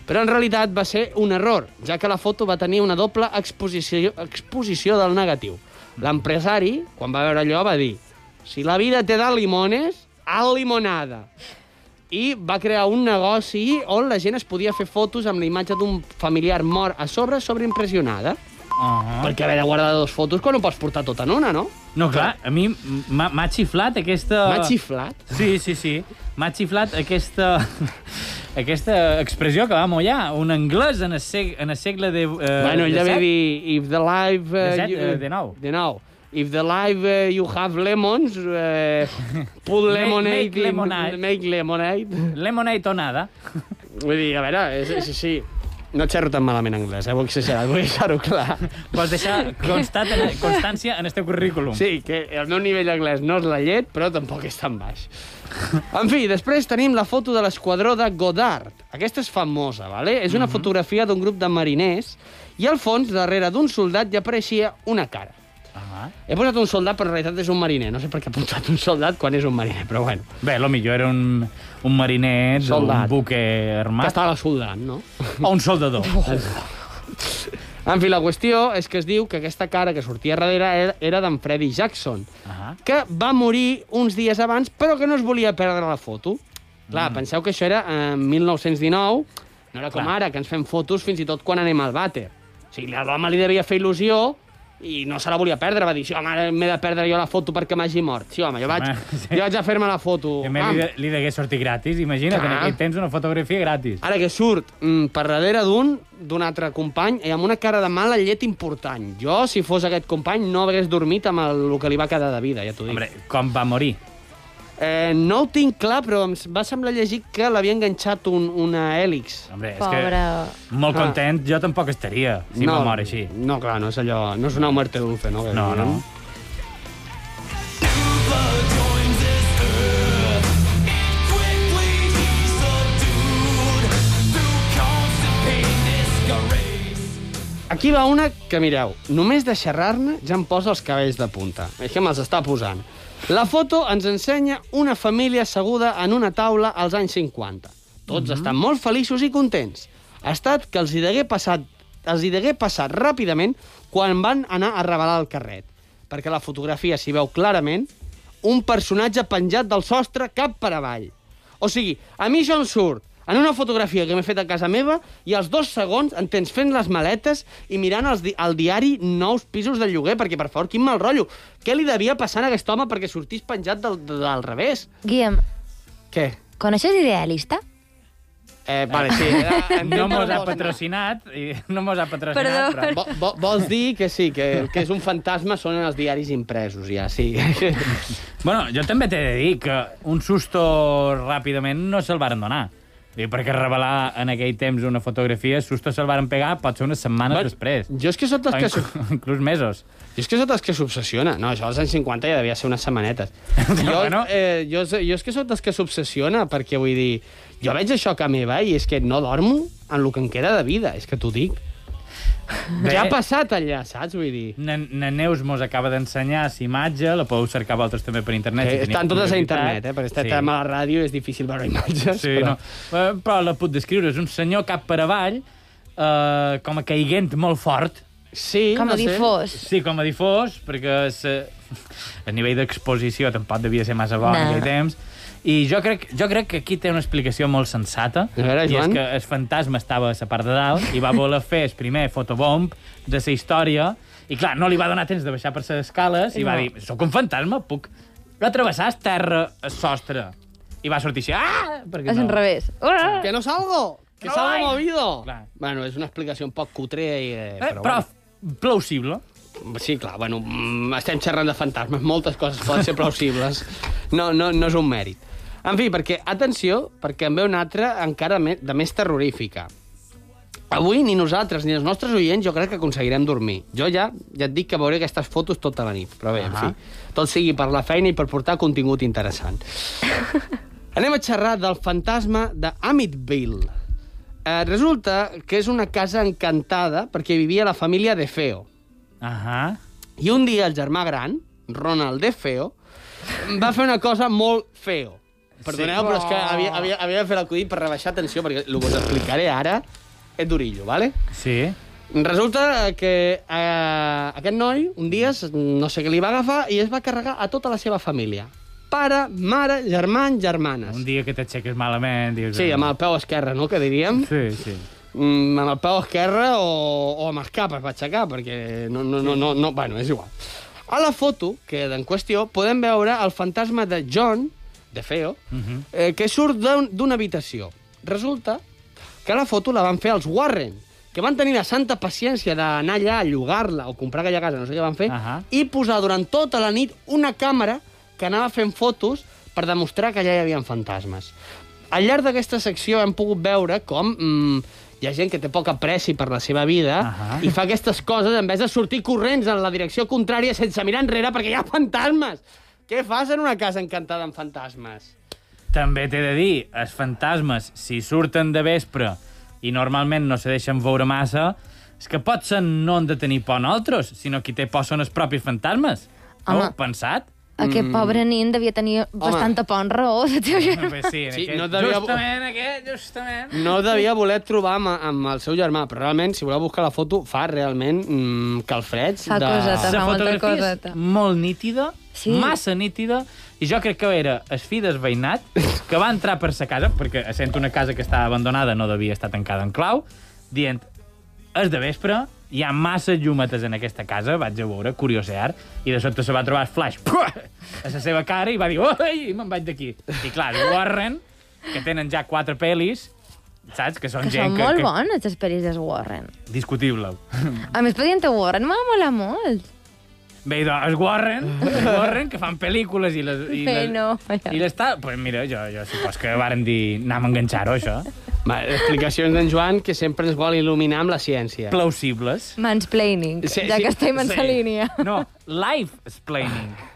Però en realitat va ser un error, ja que la foto va tenir una doble exposició, exposició del negatiu. L'empresari, quan va veure allò, va dir si la vida te da limones, al limonada. I va crear un negoci on la gent es podia fer fotos amb la imatge d'un familiar mort a sobre, sobreimpressionada. Uh Perquè haver de guardar dos fotos quan ho pots portar tot en una, no? No, clar, a mi m'ha xiflat aquesta... M'ha xiflat? Sí, sí, sí. M'ha xiflat aquesta... aquesta expressió que va mollar. Un anglès en el, seg en el segle de... Eh, bueno, ell de devia set. dir, if the life... De Uh, set, you, eh, de nou. De nou. If the life uh, you have lemons, uh, put Make- lemonade... make lemonade. In, make lemonade. Lemonade o nada. Vull dir, a veure, és, és, sí, no xerro tan malament anglès, eh? vull deixar-ho clar. Pots deixar constat en, constància en el teu currículum. Sí, que el meu nivell d'anglès no és la llet, però tampoc és tan baix. En fi, després tenim la foto de l'esquadró de Godard. Aquesta és famosa, ¿vale? És una fotografia d'un grup de mariners i al fons, darrere d'un soldat, hi apareixia una cara. Ah. He posat un soldat, però en realitat és un mariner. No sé per què he apuntat un soldat quan és un mariner, però bueno. Bé, lo millor era un, un mariner d'un Soldat. buque Que armat. estava soldant, no? O un soldador. En fi, la qüestió és que es diu que aquesta cara que sortia darrere era, era d'en Freddy Jackson, Ah. que va morir uns dies abans, però que no es volia perdre la foto. Clar, penseu que això era en 1919, no era com Clar. ara, que ens fem fotos fins i tot quan anem al vàter. O sigui, l'home li devia fer il·lusió i no se la volia perdre. Va dir, sí, home, m'he de perdre jo la foto perquè m'hagi mort. Sí, home, jo vaig, Home, sí. jo vaig a fer-me la foto. I a més li, de- li degué sortir gratis. Imagina't, en Clar. aquell temps una fotografia gratis. Ara que surt mm, per darrere d'un d'un altre company i amb una cara de mala llet important. Jo, si fos aquest company, no hagués dormit amb el, el que li va quedar de vida, ja t'ho dic. Hombre, com va morir? Eh, no ho tinc clar, però em va semblar llegir que l'havia enganxat un, una hèlix. Hombre, és Pobre... que molt Ah. content jo tampoc estaria, si no, va morir així. No, clar, no és allò... No és una muerte dulce, no? No, no. Aquí va una que, mireu, només de xerrar-ne ja em posa els cabells de punta. És que me'ls està posant. La foto ens ensenya una família asseguda en una taula als anys 50. Tots estan molt feliços i contents. Ha estat que els hi degué passat, els hi degué passat ràpidament quan van anar a revelar el carret. Perquè la fotografia s'hi veu clarament un personatge penjat del sostre cap per avall. O sigui, a mi això em surt en una fotografia que m'he fet a casa meva i als dos segons en tens fent les maletes i mirant els di el diari nous pisos de lloguer, perquè, per favor, quin mal rotllo. Què li devia passar a aquest home perquè sortís penjat del, del revés? Guillem, Què? coneixes Idealista? Eh, vale, sí. Era, No mos ha patrocinat, i no mos ha patrocinat, Perdó. però... Vo, vo, vols dir que sí, que el que és un fantasma són els diaris impresos, ja, sí. Bueno, jo també t'he de dir que un susto ràpidament no se'l varen donar. Dic, perquè revelar en aquell temps una fotografia, susto se'l varen pegar pot ser unes setmanes Bueno, després. Jo és que sóc dels que... inclús, inclús mesos. Jo és que sóc dels que s'obsessiona. No, això als anys 50 ja devia ser unes setmanetes. jo, Bueno. eh, jo, jo és que sóc dels que s'obsessiona, perquè vull dir... Jo veig això a casa meva i és que no dormo en el que em queda de vida, és que t'ho dic. Bé. Ja ha passat allà, saps? Vull dir... Na, na Neus mos acaba d'ensenyar la imatge, la podeu cercar vosaltres també per internet. Que si teniu estan totes a internet, eh? perquè estem Sí. a la ràdio és difícil veure imatges. Sí, però... no. Eh, Però la puc descriure. És un senyor cap per avall, eh, com a caiguent molt fort. Sí, Com a no sé. difós. Sí, com a difós, perquè se... el nivell d'exposició tampoc devia ser massa bo No. en aquell temps. I jo crec, jo crec que aquí té una explicació molt sensata. A veure, I és Joan. que el fantasma estava a la part de dalt i va voler fer el primer fotobomb de la història i, clar, no li va donar temps de baixar per les escales i va No. dir, sóc un fantasma, puc retrevessar el terra, el sostre. I va sortir així, ah! Perquè És no. al revés. Ah! Que no salgo! Que No salgo vaig! movido! Clar. Bueno, és una explicació un poc cutre, i, eh, Eh, però, però plausible. bueno. Sí, clar, bueno, mm, estem xerrant de fantasmes, moltes coses poden ser plausibles. No, no, no és un mèrit. En fi, perquè, atenció, perquè en ve una altra encara me- de més terrorífica. Avui ni nosaltres ni els nostres oients jo crec que aconseguirem dormir. Jo ja ja et dic que veuré aquestes fotos tota la nit, però bé, en Ahà. fi, tot sigui per la feina i per portar contingut interessant. Anem a xerrar del fantasma de Amityville. Eh, resulta que és una casa encantada perquè vivia la família de Feo. Ahà. I un dia el germà gran, Ronald de Feo, va fer una cosa molt feo. Perdoneu, Sí. però és que havia, havia, havia de fer l'acudit per rebaixar atenció, perquè el que us explicaré ara és d'orillo, ¿vale? Sí. Resulta que eh, aquest noi, un dia, no sé què li va agafar, i es va carregar a tota la seva família. Pare, mare, germans, germanes. Un dia que t'aixeques malament... Dius, Sí, amb el peu esquerre, no?, que diríem. Sí, sí. Mm, amb el peu esquerre o, o amb el cap es va aixecar, perquè no, no, no, no, no, bueno, és igual. A la foto, que en qüestió, podem veure el fantasma de John, de Feo, Uh -huh. eh, que surt d'un- d'una habitació. Resulta que la foto la van fer els Warren, que van tenir la santa paciència d'anar allà a llogar-la o comprar aquella casa, no sé què van fer, Ahà. i posar durant tota la nit una càmera que anava fent fotos per demostrar que allà hi havia fantasmes. Al llarg d'aquesta secció hem pogut veure com mm, hi ha gent que té poca pressi per la seva vida Ahà. i fa aquestes coses en vez de sortir corrents en la direcció contrària sense mirar enrere perquè hi ha fantasmes. Què fas en una casa encantada amb fantasmes? També t'he de dir, els fantasmes, si surten de vespre i normalment no se deixen veure massa, és que potser no han de tenir por nosaltres, sinó qui té por són els propis fantasmes. No ho Home. heu pensat? Aquest pobre nin devia tenir bastanta por en raó. Bé, sí, en Sí, aquest, no devia- justament aquest, justament. No devia voler trobar amb, amb el seu germà, però realment, si voleu buscar la foto, fa realment mm, calfreds. Fa de... coseta. Fa molta coseta. molt nítida, Sí. massa nítida, i jo crec que era el fill del veïnat que va entrar per sa casa, perquè sent una casa que estava abandonada no devia estar tancada en clau, dient, és de vespre, hi ha massa llumetes en aquesta casa, vaig a veure, curiosear, i de sobte se va trobar el flash puah, a la seva cara i va dir, oi, me'n vaig d'aquí. I clar, Warren, que tenen ja quatre pel·lis, saps? Que són Que gent són que... molt que... bones, les pel·lis dels Warren. Discutible. A més, Expedient Warren m'ha molat molt. Bé, doncs, els Warren, els Warren, que fan pel·lícules i les... I Bé, les, no. I les tal... Pues mira, jo, jo supos que varen dir anem a enganxar-ho, això. Va, explicacions d'en Joan que sempre ens vol il·luminar amb la ciència. Plausibles. Mansplaining, Sí, ja sí, que estem en sí. la línia. No, life-splaining.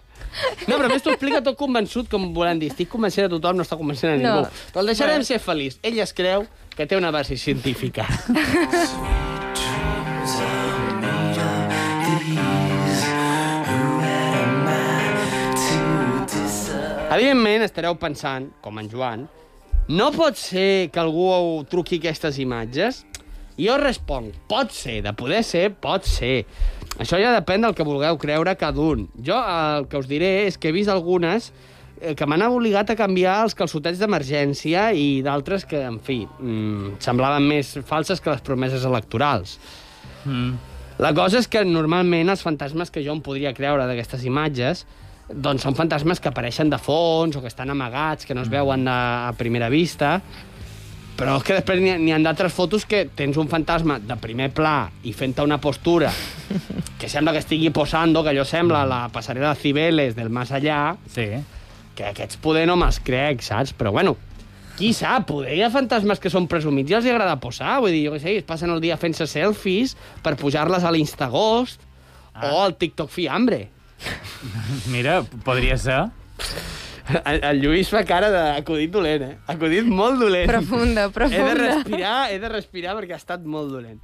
No, però a més t'ho explica tot convençut, com volem dir. Estic convencent a tothom, no està convencent a No. ningú. Però el deixarem ser feliç. Ell es creu que té una base científica. Evidentment, estareu pensant, com en Joan, no pot ser que algú truqui aquestes imatges? Jo responc, pot ser, de poder ser, pot ser. Això ja depèn del que vulgueu creure cada un. Jo el que us diré és que he vist algunes eh, que m'han obligat a canviar els calçotets d'emergència i d'altres que, en fi, mm, semblaven més falses que les promeses electorals. Mm. La cosa és que normalment els fantasmes que jo em podria creure d'aquestes imatges doncs són fantasmes que apareixen de fons o que estan amagats, que no es veuen a, a primera vista, però és que després n'hi ha, d'altres fotos que tens un fantasma de primer pla i fent una postura que sembla que estigui posando, que allò sembla la passarel·la de Cibeles del més allà, Sí. que aquests poder no me'ls crec, saps? Però bueno, qui sap, poder hi ha fantasmes que són presumits i els agrada posar, vull dir, jo què sé, es passen el dia fent-se selfies per pujar-les a l'Instagost ah. o al TikTok Fiambre. Mira, podria ser. El, el Lluís fa cara d'acudit dolent, eh? Acudit molt dolent. Profunda, He de profunda. respirar, he de respirar perquè ha estat molt dolent.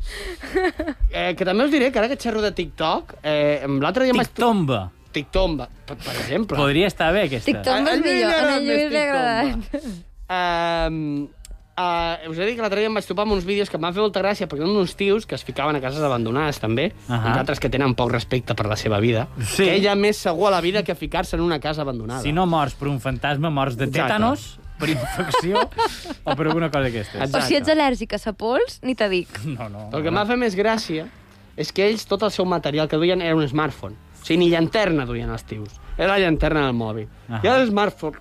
Eh, que també us diré que ara que xerro de TikTok, eh, l'altre dia. Tic-tomba. TikTomba, per, per exemple. Podria estar bé, aquesta. TikTok és A- a mi millor, Lluís li ha TikTok, agradat. Um, Uh, us he dir que l'altre dia em vaig topar amb uns vídeos que em van fer molta gràcia, perquè eren uns tios que es ficaven a cases abandonades, també, uh. -huh. uns altres que tenen poc respecte per la seva vida. Sí. Que ella més segur a la vida que ficar-se en una casa abandonada. Si no mors per un fantasma, mors de Exacte. tètanos, per infecció o per alguna cosa d'aquestes. O si ets al·lèrgic a sa pols, ni te dic. No, no. El que m'ha fet més gràcia és que ells, tot el seu material que duien era un smartphone. O sigui, ni llanterna duien els tios. Era la llanterna del mòbil. Ahà. I el smartphone...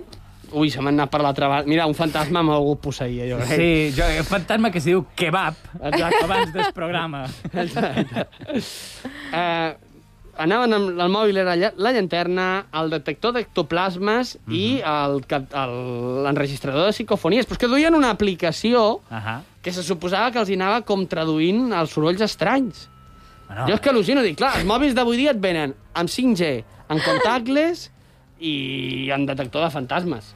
Ui, se m'ha anat per l'altra banda. Mira, un fantasma m'ha volgut posseir, jo crec. Sí, jo, el fantasma que es diu kebab, Exacte. abans del programa. Exacte. eh, anaven amb el mòbil era la llanterna, el detector d'ectoplasmes Mhm. i el cap- el- l'enregistrador de psicofonies. Però és que duien una aplicació Ahà. que se suposava que els anava com traduint els sorolls estranys. Bueno, Jo és que al·lucino, dic, clar, els mòbils d'avui dia et venen amb 5G, amb contactless i amb detector de fantasmes.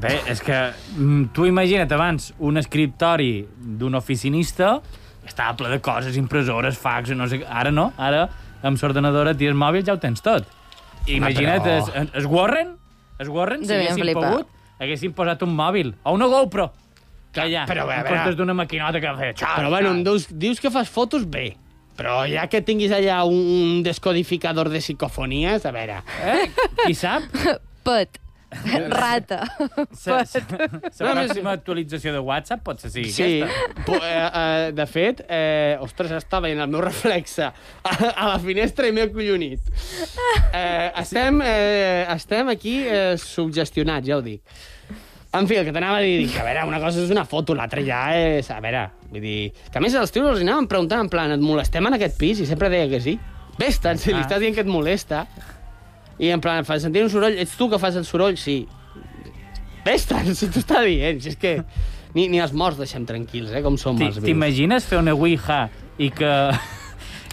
Bé, és que mm, tu imagina't abans un escriptori d'un oficinista estava ple de coses, impressores, fax, no sé... Ara no, ara amb l'ordenador et tires mòbil ja ho tens tot. Imagina't, però- es, es Warren, es Warren, si haguessin flipar. pogut, haguessin posat un mòbil o una GoPro. Que ja, però, a en comptes d'una maquinota que feia... xar, Però bueno, dius, dius que fas fotos, bé. Però ja que tinguis allà un, un descodificador de psicofonies, a veure... Eh? Qui sap? Pet. Rata. La Pet. No, més- pròxima actualització de WhatsApp pot ser sí, Sí, aquesta. eh, eh, de fet, eh, ostres, està veient el meu reflexe a, a la finestra i m'he acollonit. Eh, estem, eh, estem aquí eh, subgestionats, ja ho dic. En fi, el que t'anava a dir, dic, a veure, una cosa és una foto, l'altra ja és... A veure, vull dir... Que a més els tios els anaven preguntant, en plan, et molestem en aquest pis? I sempre deia que sí. Vés-te'n, si li Ah. estàs dient que et molesta. I en plan, fa sentir un soroll, ets tu que fas el soroll? Sí. Vés-te'n, si t'ho està dient. Si és que ni, ni els morts deixem tranquils, eh, com som els vius. T'imagines fer una ouija i que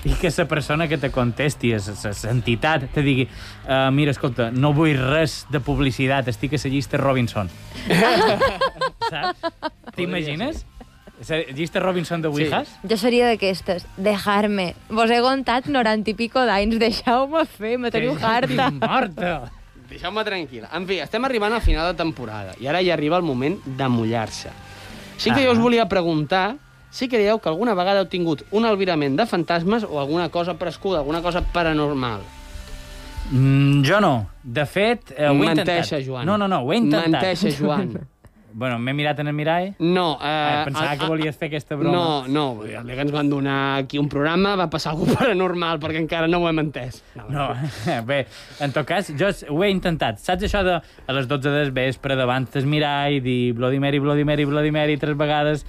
i que la persona que te contesti, l'entitat, te digui uh, mira, escolta, no vull res de publicitat, estic a la llista Robinson. Saps? T'imagines? La llista Robinson de ouijas? Jo seria d'aquestes. Dejar-me. Vos he contat 90 i pico d'anys. Deixeu-me fer, me teniu harta. Morta! Deixeu-me tranquil·la. En fi, estem arribant al final de temporada i ara ja arriba el moment de mullar-se. Sí que Ah. jo us volia preguntar si creieu que alguna vegada heu tingut un albirament de fantasmes o alguna cosa prescuda, alguna cosa paranormal. Mm, jo no. De fet, eh, ho he intentat. Menteixa, Joan. No, no, no, ho he intentat. Menteixa, Joan. Bueno, m'he mirat en el mirall. No, eh, Eh, pensava que volies fer aquesta broma. No, no, vull dir, el dia que ens van donar aquí un programa va passar alguna paranormal, perquè encara no ho hem entès. No, bé, en tot cas, jo ho he intentat. Saps això de a les 12 del vespre davant del mirall, dir Bloody Mary, Bloody Mary, Bloody Mary tres vegades?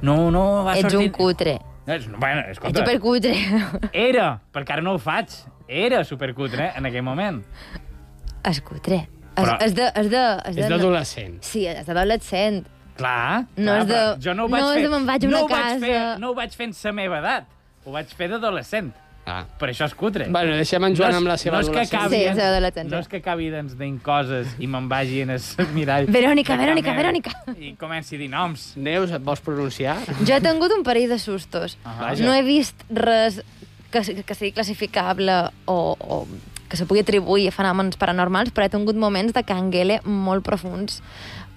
No, no va Ets sortir... un cutre. És, bueno, Ets escolta, supercutre. era, perquè ara no ho faig, era supercutre eh, en aquell moment. És cutre. És, Però- és de... És de... És És d'adolescent. Sí, és d'adolescent. Clar, No clar, és de- Jo no ho vaig no és fer, de me'n vaig a una no ho vaig casa. Fer, no ho vaig fer en la meva edat, ho vaig fer d'adolescent. Ah. Per això és cutre. Bueno, deixem en Joan és- amb la seva no és que adolescència. acabi, Sí, és. No és que acabi dient coses i me'n vagi en el mirall. Verònica, Verònica, Verònica. I comenci a dir noms. Neus, et vols pronunciar? Jo he tingut un parell de sustos. Ah, no he vist res que, que sigui classificable o, o que se pugui atribuir a fenòmens paranormals, però he tingut moments de canguele molt profuns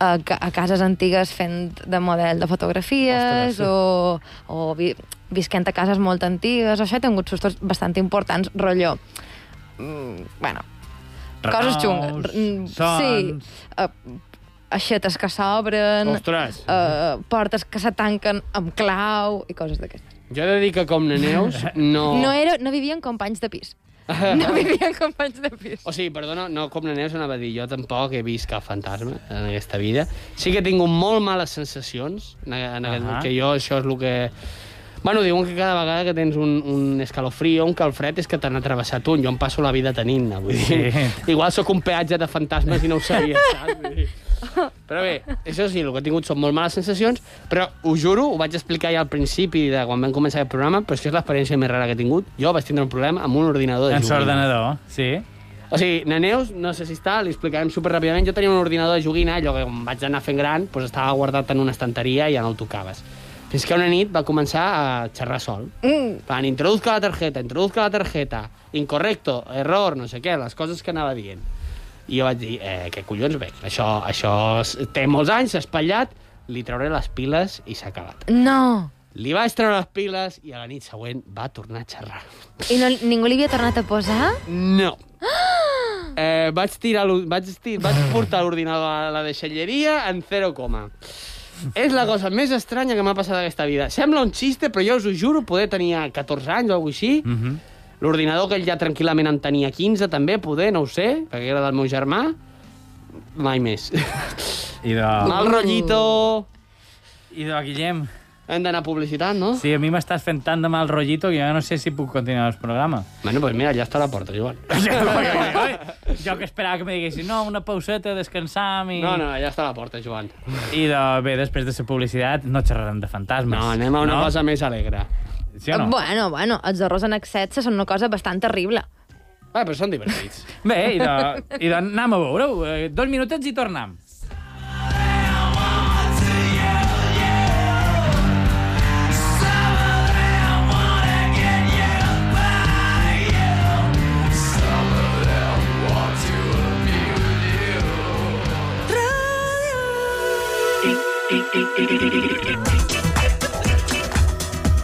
a, ca- a cases antigues fent de model de fotografies Ostres, sí. o, o vi, visquent a cases molt antigues. Això he tingut sustos bastant importants, rotllo. Mm, bueno, coses xungues. Mm, Sí, uh, aixetes que s'obren, Ostres. uh, portes que se tanquen amb clau i coses d'aquestes. Jo he de dir que com na Neus no... No, era, no vivien companys de pis. No vivien companys de pis. O sigui, perdona, no, com la Neus anava a dir, jo tampoc he vist cap fantasma en aquesta vida. Sí que he tingut molt males sensacions, en, en aquest, Ahà. que jo això és el que... Bueno, diuen que cada vegada que tens un, un escalofrío, un calfred, és que t'han atravessat un. Jo em passo la vida tenint-ne, vull dir... Sí. Igual sóc un peatge de fantasmes i no ho sabia, saps? Vull dir... Però bé, això sí, el que he tingut són molt males sensacions, però ho juro, ho vaig explicar ja al principi de quan vam començar aquest programa, però és que és l'experiència més rara que he tingut. Jo vaig tindre un problema amb un ordinador de En joguina. l'ordenador, sí. O sigui, na Neus, no sé si està, li explicarem superràpidament. Jo tenia un ordinador de joguina, allò que quan vaig anar fent gran, doncs estava guardat en una estanteria i ja no el tocaves. Fins que una nit va començar a xerrar sol. Mm. Van, introduzca la tarjeta, introduzca la tarjeta, incorrecto, error, no sé què, les coses que anava dient. I jo vaig dir, eh, què collons ve? Això, això té molts anys, s'ha espatllat, li trauré les piles i s'ha acabat. No. Li vaig treure les piles i a la nit següent va tornar a xerrar. I no, ningú li havia tornat a posar? No. Eh, vaig, tirar vaig, tir, vaig portar l'ordinador a la deixalleria en 0, coma. És la cosa més estranya que m'ha passat aquesta vida. Sembla un xiste, però jo us ho juro, poder tenia 14 anys o alguna així. Mm -hmm. L'ordinador que ell ja tranquil·lament en tenia 15, també, poder, no ho sé, perquè era del meu germà. Mai més. I de... Mal rotllito. I de Guillem. Hem d'anar a publicitat, no? Sí, a mi m'estàs fent tant de mal rotllito que jo no sé si puc continuar el programa. Bueno, pues mira, ja està a la porta, Joan. jo que esperava que me diguessin no, una pauseta, descansam i... No, no, ja està a la porta, Joan. I de, bé, després de la publicitat no xerrarem de fantasmes. No, anem a una no? cosa més alegre. Sí o no? Bueno, bueno, els errors en excès són una cosa bastant terrible. Ah, però són divertits. Bé, i de, i de anem a veure-ho. Eh, Dos minutets i tornem.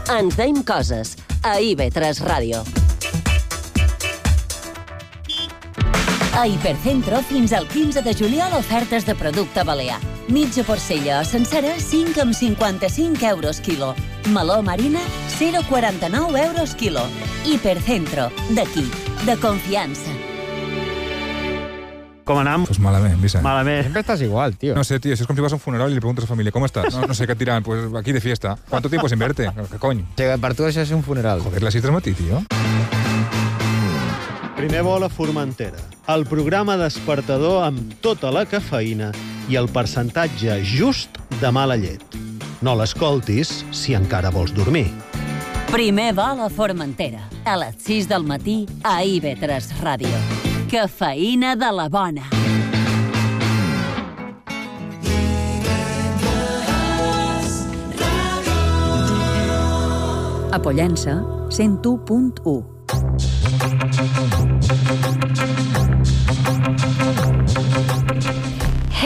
Ens deim coses a IB3 Ràdio. A Hipercentro, fins al 15 de juliol, ofertes de producte balear. Mitja porcella sencera, 5 amb 55 euros quilo. Meló marina, 0,49 euros quilo. Hipercentro, d'aquí, de confiança. Com anam? Pues malament, Vicent. Malament. Siempre estás igual, tío. No sé, tío, si es como si vas a un funeral y le preguntas a tu familia, ¿cómo estás? No, no sé qué et diran, pues aquí de fiesta. ¿Cuánto tiempo sin verte? ¿Qué coño? Sí, per tu això és un funeral. Joder, las 6 del matí, tío. Primer vol a Formentera, el programa despertador amb tota la cafeïna i el percentatge just de mala llet. No l'escoltis si encara vols dormir. Primer vol a Formentera, a les 6 del matí a IB3 Ràdio. Cafeïna de la bona. A Pollença, 101.1.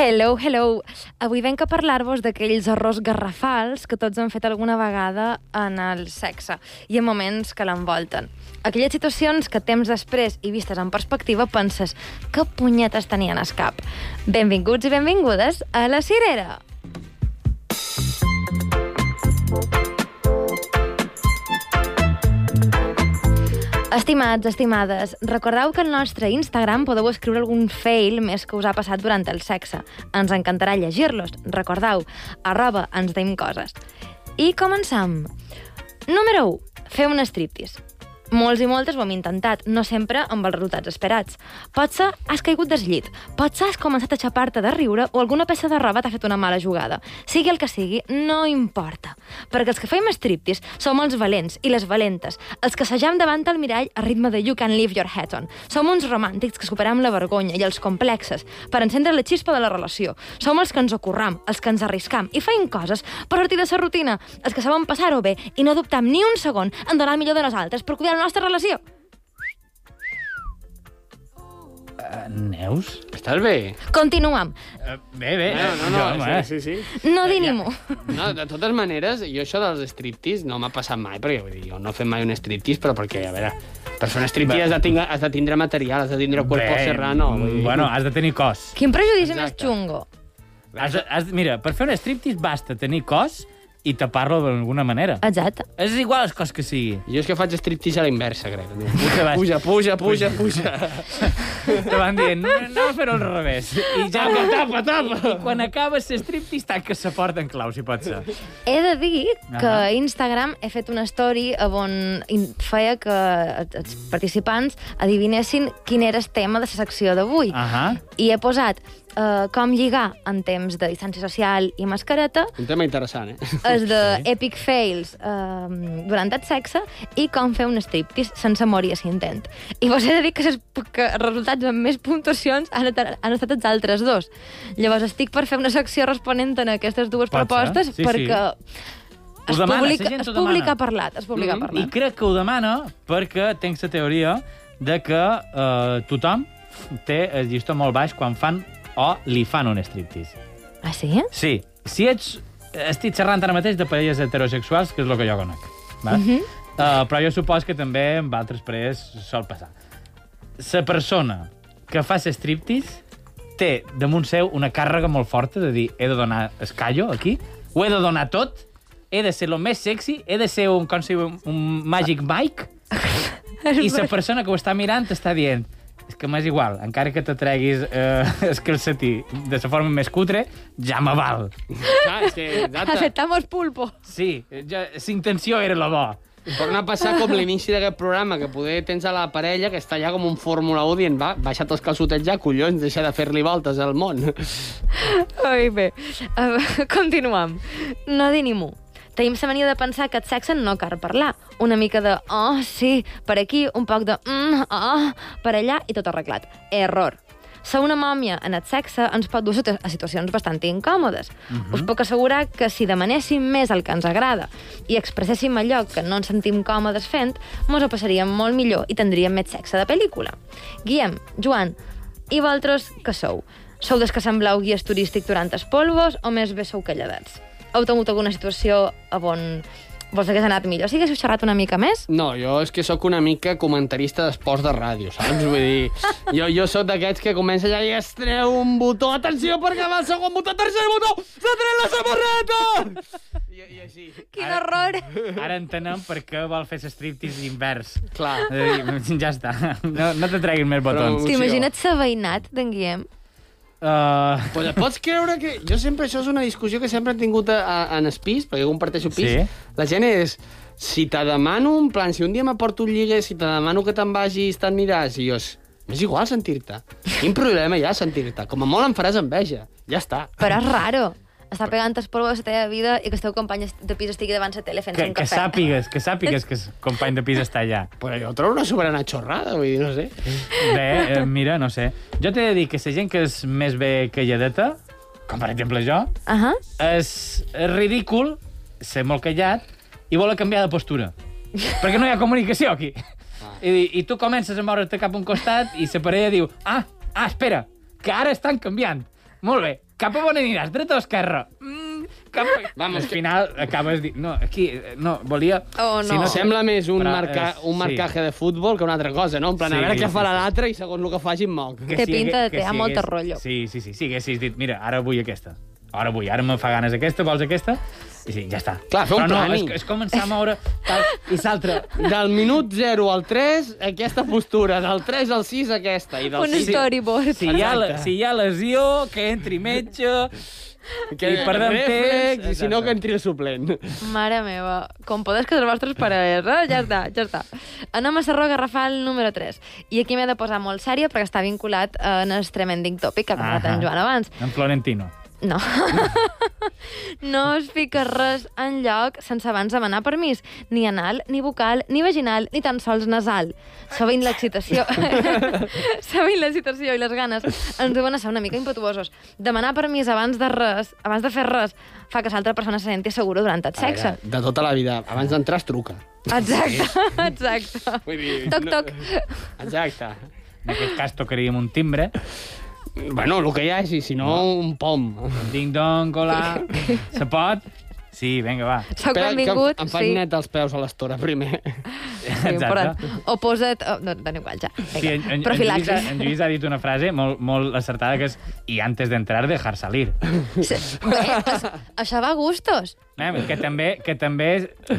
Hello, hello. Avui venc a parlar-vos d'aquells errors garrafals que tots han fet alguna vegada en el sexe i en moments que l'envolten. Aquelles situacions que temps després i vistes en perspectiva penses que punyetes tenien es cap. Benvinguts i benvingudes a La Cirera. Estimats, estimades, recordeu que al nostre Instagram podeu escriure algun fail més que us ha passat durant el sexe. Ens encantarà llegir-los. Recordeu, arroba ens deim coses. I començam. Número 1. Fer un striptease. Molts i moltes ho hem intentat, no sempre amb els resultats esperats. Potser has caigut del llit, potser has començat a xapar-te de riure o alguna peça de roba t'ha fet una mala jugada. Sigui el que sigui, no importa. Perquè els que fem striptease som els valents i les valentes, els que assajam davant el mirall a ritme de You Can Leave Your Head On. Som uns romàntics que superam la vergonya i els complexes per encendre la xispa de la relació. Som els que ens ocorram, els que ens arriscam i feim coses per sortir de la rutina, els que saben passar-ho bé i no dubtam ni un segon en donar el millor de nosaltres per cuidar la nostra relació. Uh, Neus? Estàs bé? Continuem. Uh, bé, bé. No, no, no, Jo, sí, sí, sí. No di ni mu. No, de totes maneres, jo això dels striptease no m'ha passat mai, perquè vull dir, jo no he fet mai un striptease, però perquè, a veure, per fer un striptease has de, tindre, has de tindre material, has de tindre cuerpo Bé, serrano. Vull dir. Bueno, has de tenir cos. Quin prejudici més xungo. Has, de- has, mira, per fer un striptease basta tenir cos i tapar-lo d'alguna manera. Exacte. És igual el cos que sigui. Jo és que faig striptease a la inversa, crec. Puja. Puja, puja, puja, puja. Te van dient, no a fer-ho al revés. I ja Tapa, tapa, tapa. I, quan acabes ser striptease, tanques la porta en clau, si pot ser. He de dir que a Instagram he fet una story on feia que els participants adivinessin quin era el tema de la secció d'avui. Ahà. I he posat uh, com lligar en temps de distància social i mascareta, Un tema interessant, eh? els de epic fails uh, durant el sexe i com fer un striptease sense morir a l'intent. I vos he de dir que, ses, que els resultats amb més puntuacions han, han estat els altres dos. Llavors estic per fer una secció responent en aquestes dues Pot ser, propostes sí, sí. perquè Ho es demana, publica, la gent es ho demana. publica parlat, es publica Mhm. parlat. I crec que ho demana perquè tenc la teoria de que eh, tothom té el llistó molt baix quan fan o li fan un striptease. Ah, sí? Sí, si ets... Estic xerrant ara mateix de parelles heterosexuals, que és el que jo conec. Va? Mhm. uh, però jo supos que també amb altres parelles sol passar. La persona que fa striptease té damunt seu una càrrega molt forta de dir he de donar escallo aquí, ho he de donar tot, he de ser el més sexy, he de ser un, com si un, un Magic Mike, i la persona que ho està mirant està dient és que m'és igual, encara que te treguis eh, el calcetí de la forma més cutre, ja me val. Clar, és que, exacte. Aceptamos pulpo. Sí, ja, la intenció era la bo. Torna a passar com l'inici d'aquest programa, que poder tens a la parella que està allà com un Fórmula 1 dient, va, baixa't els calçotets ja, collons, deixa de fer-li voltes al món. Ai, bé. Uh, continuem. No dir ni mu. Tenim la mania de pensar que el sexe no cal parlar. Una mica de, oh, sí, per aquí, un poc de, mm, oh, per allà, i tot arreglat. Error. Ser una mòmia en el sexe ens pot dur a situacions bastant incòmodes. Mhm. Us puc assegurar que si demanéssim més el que ens agrada i expresséssim allò que no ens sentim còmodes fent, mos ho passaríem molt millor i tindríem més sexe de pel·lícula. Guillem, Joan, i vosaltres què sou? Sou des que sembleu guies turístic durant els polvos o més bé sou calladets? Heu tingut alguna situació on vols hagués anat millor? Si haguéssiu xerrat una mica més? No, jo és que sóc una mica comentarista d'esports de ràdio, saps? Vull dir, jo, jo sóc d'aquests que comença ja i es treu un botó, atenció, perquè va el segon botó, tercer botó, s'ha tret la samarreta! I, i així. Quin horror! Ara entenem per què vol fer striptease invers. Clar. Ja està. No, no te treguin més botons. T'imagina't ser veïnat d'en Guillem? Uh... Pues pots creure que... Jo sempre, això és una discussió que sempre he tingut a, a, en el pis, perquè jo comparteixo pis. Sí. La gent és, si te demano, en plan, si un dia m'aporto un lligue, si te demano que te'n vagis, t'aniràs, i jo, m'és igual sentir-te. Quin problema hi ha sentir-te? Com a molt em faràs enveja. Ja està. Però és raro. Està pegant el polvo de la teva vida i que el teu company de pis estigui davant la tele fent Que, un que cafè. sàpigues, que sàpigues que el company de pis està allà. Però jo trobo una soberana xorrada, vull dir, no sé. Bé, eh, mira, no sé. Jo t'he de dir que la gent que és més bé calladeta, com per exemple jo, Uh -huh. és, és ridícul ser molt callat i voler canviar de postura. Perquè no hi ha comunicació aquí. I, I tu comences a moure't cap a un costat i la parella diu ah, ah, espera, que ara estan canviant. Molt bé, cap a on aniràs, dreta o esquerra? Mm, cap a... Vamos, al final acabes dient... No, aquí, eh, no, volia... Oh, Si no, sembla més un, Però, marca, eh, un sí. marcaje de futbol que una altra cosa, no? En plan, Sí, a veure què sí, farà sí. l'altre i segons el que faci em moc. Té pinta de que té si molta hagués- rotllo. Sí, sí, sí, sí, haguessis dit, mira, ara vull aquesta. Ara vull, ara me fa ganes aquesta, vols aquesta? I sí, ja està. Clar, fer un Però no, és, és començar a moure tal, i l'altre. Del minut 0 al 3, aquesta postura. Del 3 al 6, aquesta. I del Un 6... storyboard. Si hi, ha, la- si hi ha lesió, que entri metge... Que I perdem reflex, temps. I si no, que entri el suplent. Mare meva, com podes que els vostres parelles, eh? Ja està, ja està. Anem a Sarró Garrafal número 3. I aquí m'he de posar molt sèria perquè està vinculat eh, en el tremending topic que ha parlat en Joan abans. En Florentino. No. no es fica res en lloc sense abans demanar permís. Ni anal, ni vocal, ni vaginal, ni tan sols nasal. Sovint l'excitació... Sovint l'excitació i les ganes ens duen a ser una mica impetuosos. Demanar permís abans de res, abans de fer res, fa que l'altra persona se senti segura durant el sexe. De tota la vida. Abans d'entrar es truca. Exacte, exacte. Vull dir, Toc, no- toc. Exacte. En aquest cas tocaríem un timbre. Bueno, el que hi hagi, si no, un pom. Ding-dong, hola. Se pot? Sí, vinga, va. Soc Espera, benvingut, que em fan sí. net els peus a l'estora, primer. Sí, però, o posa't... Oh, no, dona igual, ja. Sí, en, en, en, Lluís, Profilaxis. ha- en Lluís ha dit una frase molt, molt acertada que és i antes d'entrar dejar salir. Sí. Bé, es, això va a gustos. Mem, que també, que també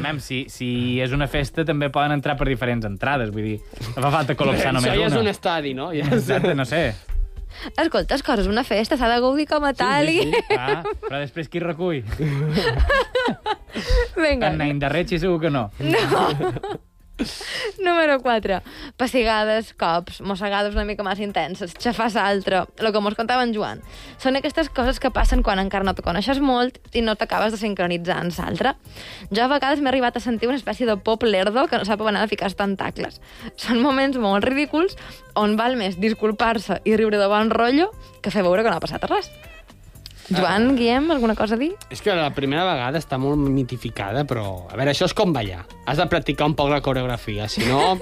mem, si, si és una festa, també poden entrar per diferents entrades. Vull dir, no fa falta col·lapsar només Això ja és una. un estadi, no? Ja és... Exacte, no sé. Escolta, és coses, una festa, s'ha de gaudir com a tal. Sí, i- sí. Ah, però després qui recull? Vinga. En Nain de Retxi segur que no. No. Número 4. Pessigades, cops, mossegades una mica més intenses, xafar l'altre, el que mos contava en Joan. Són aquestes coses que passen quan encara no te coneixes molt i no t'acabes de sincronitzar amb l'altre. Jo a vegades m'he arribat a sentir una espècie de pop lerdo que no sap on anar de ficar els tentacles. Són moments molt ridículs on val més disculpar-se i riure de bon rotllo que fer veure que no ha passat res. Joan, Guillem, alguna cosa a dir? És que la primera vegada està molt mitificada, però... A veure, això és com ballar. Has de practicar un poc la coreografia, si no...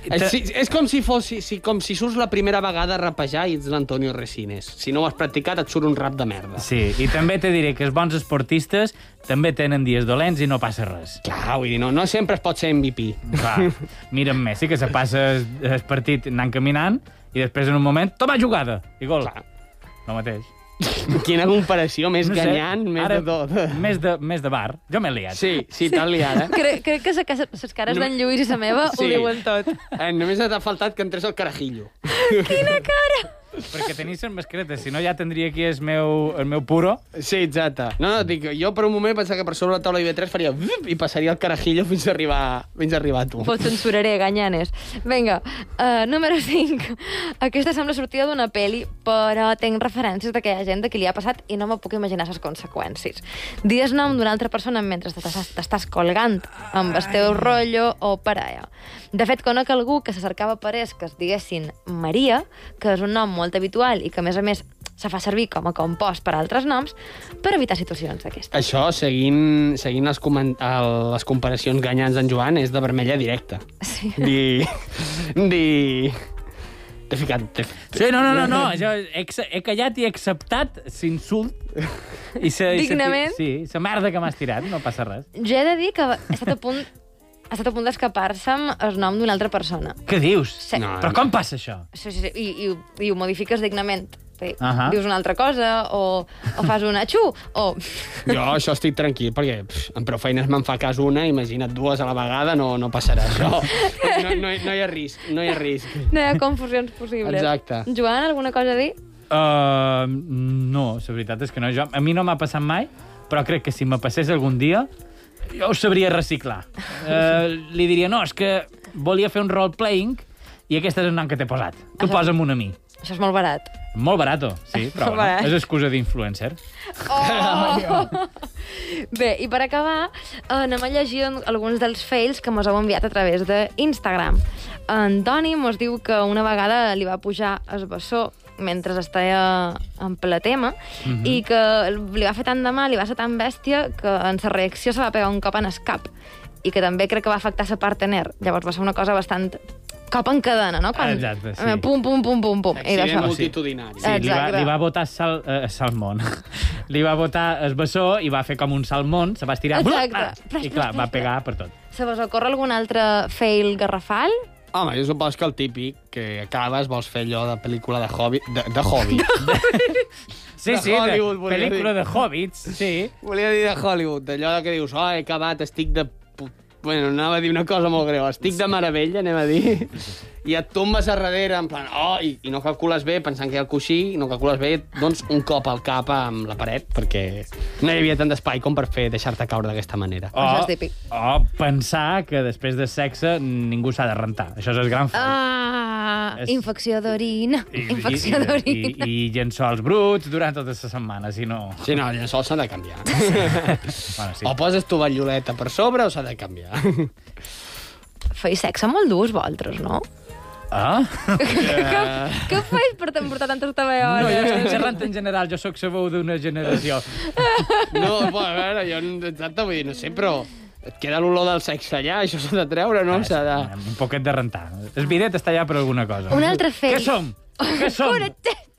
És, sí, és com si fos si, com si surts la primera vegada a rapejar i ets l'Antonio Resines. Si no ho has practicat, et surt un rap de merda. Sí, i també te diré que els bons esportistes també tenen dies dolents i no passa res. Clar, vull dir, no, no sempre es pot ser MVP. Clar, mira'm Messi, que se passa el, el partit anant caminant i després en un moment, toma jugada, i gol. Clar. No mateix. Quina comparació més No sé, ganyant, més ara, de tot. Més de, més de bar. Jo m'he liat. Sí, sí, t'han liat, eh? Crec, crec que les cares No- d'en Lluís i la meva ho Sí. diuen tot. Eh, només t'ha faltat que entrés el carajillo. Quina cara! Perquè tenis les mascaretes, si no ja tindria aquí el meu, el meu puro. Sí, exacte. No, no, dic, jo per un moment pensava que per sobre la taula IB3 faria vup, i passaria el carajillo fins a arribar, fins a arribar a tu. Ho censuraré, ganyanes. Vinga, uh, número 5. Aquesta sembla sortida d'una peli, però tenc referències d'aquella gent de qui li ha passat i no me puc imaginar les conseqüències. Dies nom d'una altra persona mentre t'estàs t'estàs colgant amb el teu rotllo o parella. De fet, conec algú que se cercava parers que es diguessin Maria, que és un nom molt habitual i que, a més a més, se fa servir com a compost per a altres noms per evitar situacions d'aquestes. Això, seguint, seguint coment el, les comparacions ganyants d'en Joan, és de vermella directa. Sí. Di... Di... T'he ficat... Sí, no, no, no, no. Jo he, he callat i he acceptat l'insult. I se, i se- Dignament? Sí, la merda que m'has tirat, no passa res. Jo he de dir que he estat a punt ha estat a punt d'escapar-se'm el nom d'una altra persona. Què dius? Sí. No, Però com passa això? Sí, sí, sí. I, i, i ho modifiques dignament. Dir, Ahà. Dius una altra cosa, o, o fas una xu, o... Jo això estic tranquil, perquè pff, amb prou feines me'n fa cas una, imagina't dues a la vegada, no, no passarà això. No, no, no hi ha risc, no hi ha risc. No hi ha confusions possibles. Exacte. Joan, alguna cosa a dir? Uh, no, la veritat és que no. Jo, a mi no m'ha passat mai, però crec que si me passés algun dia, jo ho sabria reciclar. Uh, li diria, no, és que volia fer un role-playing i aquest és el nom que t'he posat. Tu Això- posa'm un a mi. Això és molt barat. Molt barato, sí, però bueno, barat. és excusa d'influencer. Oh! Bé, i per acabar, eh, anem a llegir alguns dels fails que mos heu enviat a través d'Instagram. En Toni mos diu que una vegada li va pujar el bessó mentre estava en ple tema Mhm. i que li va fer tant de mal, li va ser tan bèstia que en sa reacció se va pegar un cop en el cap i que també crec que va afectar sa partener. Llavors va ser una cosa bastant cop en cadena, no? Quan... Exacte, sí. eh, Pum, pum, pum, pum, pum. I d'això. multitudinari. Sí, li va, Exacte. li va botar sal, eh, salmón. li va botar el bessó i va fer com un salmón, se va estirar... Exacte. Ah, I clar, va pegar per tot. Se vos ocorre algun altre fail garrafal? Home, jo supos que el típic, que acabes, vols fer allò de pel·lícula de hobby... De, de hobby. Sí, De sí, Hollywood, de pel·lícula dir. de hobbits, sí. Volia dir de Hollywood, d'allò que dius, oh, he acabat, estic de... Bueno, anava a dir una cosa molt greu. Estic de meravella, anem a dir. I et tombes a darrere, en plan, oh, i, i no calcules bé, pensant que hi ha el coixí, no calcules bé, doncs un cop al cap amb la paret, perquè no hi havia tant d'espai com per fer deixar-te caure d'aquesta manera. O, o pensar que després de sexe ningú s'ha de rentar. Això és el gran fail. Ah, És- infecció d'orina. I, Infecció i, d'orina. i, I llençols bruts durant tota la setmana, si no... Sí, no, el llençol s'ha de canviar. bueno, sí. O poses tovalloleta per sobre o s'ha de canviar. Feia sexe molt durs, vosaltres, no? Ah? què, què feis per t'emportar tantes No, taballoles? jo estic xerrant en general, jo sóc sabó d'una generació. No, bueno, a veure, jo no- exacte, vull dir, no sé, però et queda l'olor del sexe allà, això s'ha de treure, no? S'ha de... Un poquet de rentar. El bidet està allà per alguna cosa. Un altre fail. Què som? Què som?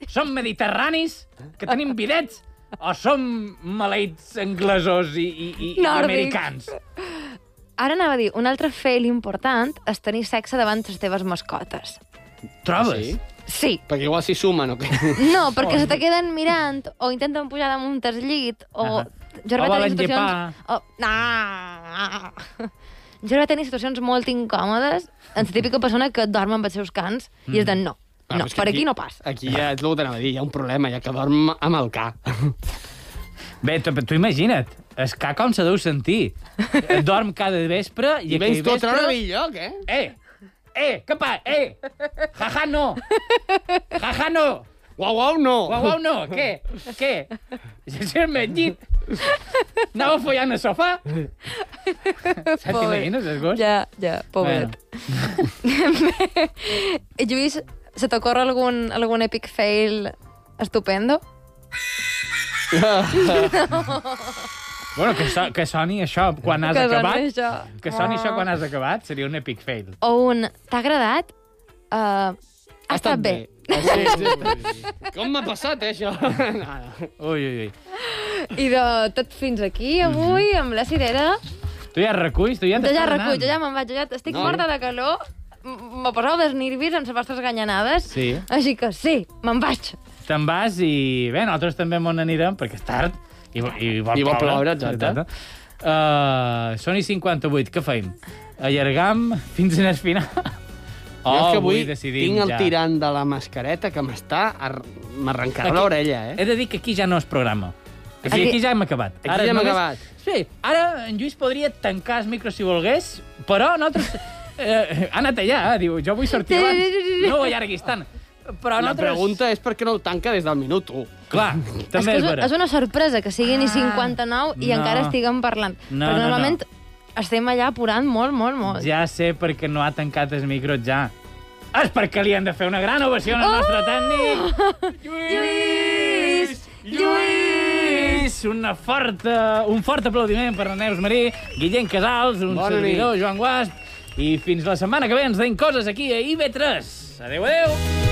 som mediterranis? Que tenim bidets? O som maleïts anglesos i, i, i, i Nòrdics. americans? Ara anava a dir, un altre fail important és tenir sexe davant les teves mascotes. Trobes? Sí? Sí. Perquè igual s'hi sumen, o què? No, perquè se te queden mirant, o intenten pujar damunt el llit, o... Ahà. Jo O volen tenir situacions... O... No. Jo vaig tenir situacions molt incòmodes amb la típica persona que dorm amb els seus cans Mm. i és de no. Ah, No, per aquí no passa. Aquí ja és el que t'anava a dir, hi ha un problema, ja que dorm amb el ca. Bé, tu, tu imagina't, es ca com se deu sentir. Dorm cada vespre i, I vens aquell tu a vespre... treure el lloc, eh? Eh! Eh, què pa? Eh! Jaja, no! Jaja, no! Guau, guau, no! Guau, guau, no! Què? Què? El meu llit. Anava follant al sofà? Saps t'imagines, el gos? Ja, ja, pobret. Bueno. Lluís, se t'ocorre algun, algun epic fail estupendo? Bueno, que, so, que soni això quan has Que soni acabat. això. Que soni això Oh. quan has acabat seria un epic fail. O un... T'ha agradat? Uh, ha estat bé. Sí, sí. Com m'ha passat, eh, això? Ui, ui, ui. I de tot fins aquí, avui, amb la cirera. Tu ja reculls, tu ja Jo t'estàs ja anant. recull, jo ja me'n vaig, jo ja estic No. morta de calor. M- Me poseu dels nervis amb les vostres ganyanades. Sí. Així que sí, me'n vaig. Te'n vas i bé, nosaltres també m'on anirem perquè és tard i, i vol I vol ploure. exacte. Uh, són i 58, què feim? Allargam fins el final? Oh, jo és que avui decidim tinc el ja. tirant de la mascareta que m'està... ar- M'arrencarà Aquí- l'orella, eh? He de dir que aquí ja no és programa. Sigui, Aquí- aquí ja hem acabat. Aquí ja hem només- acabat. Sí, ara en Lluís podria tancar el micro si volgués, però nosaltres... Eh, ha anat allà, eh? diu, jo vull sortir abans. No ho allarguis tant. Però La nosaltres... pregunta és per què no el tanca des del minut 1. Clar, És també que és, és, vera. és una sorpresa que siguin i 59 i no. encara estiguem parlant. No, Perquè no, normalment estem allà apurant molt, molt, molt. Ja sé per què no ha tancat el micro ja. És perquè li han de fer una gran ovació al nostre tècnic. Lluís! Lluís! Una forta, un fort aplaudiment per la Neus Marí, Guillem Casals, un Bona servidor, Joan Guasp, i fins la setmana que ve ens deim coses aquí a IB3. Adéu, adéu!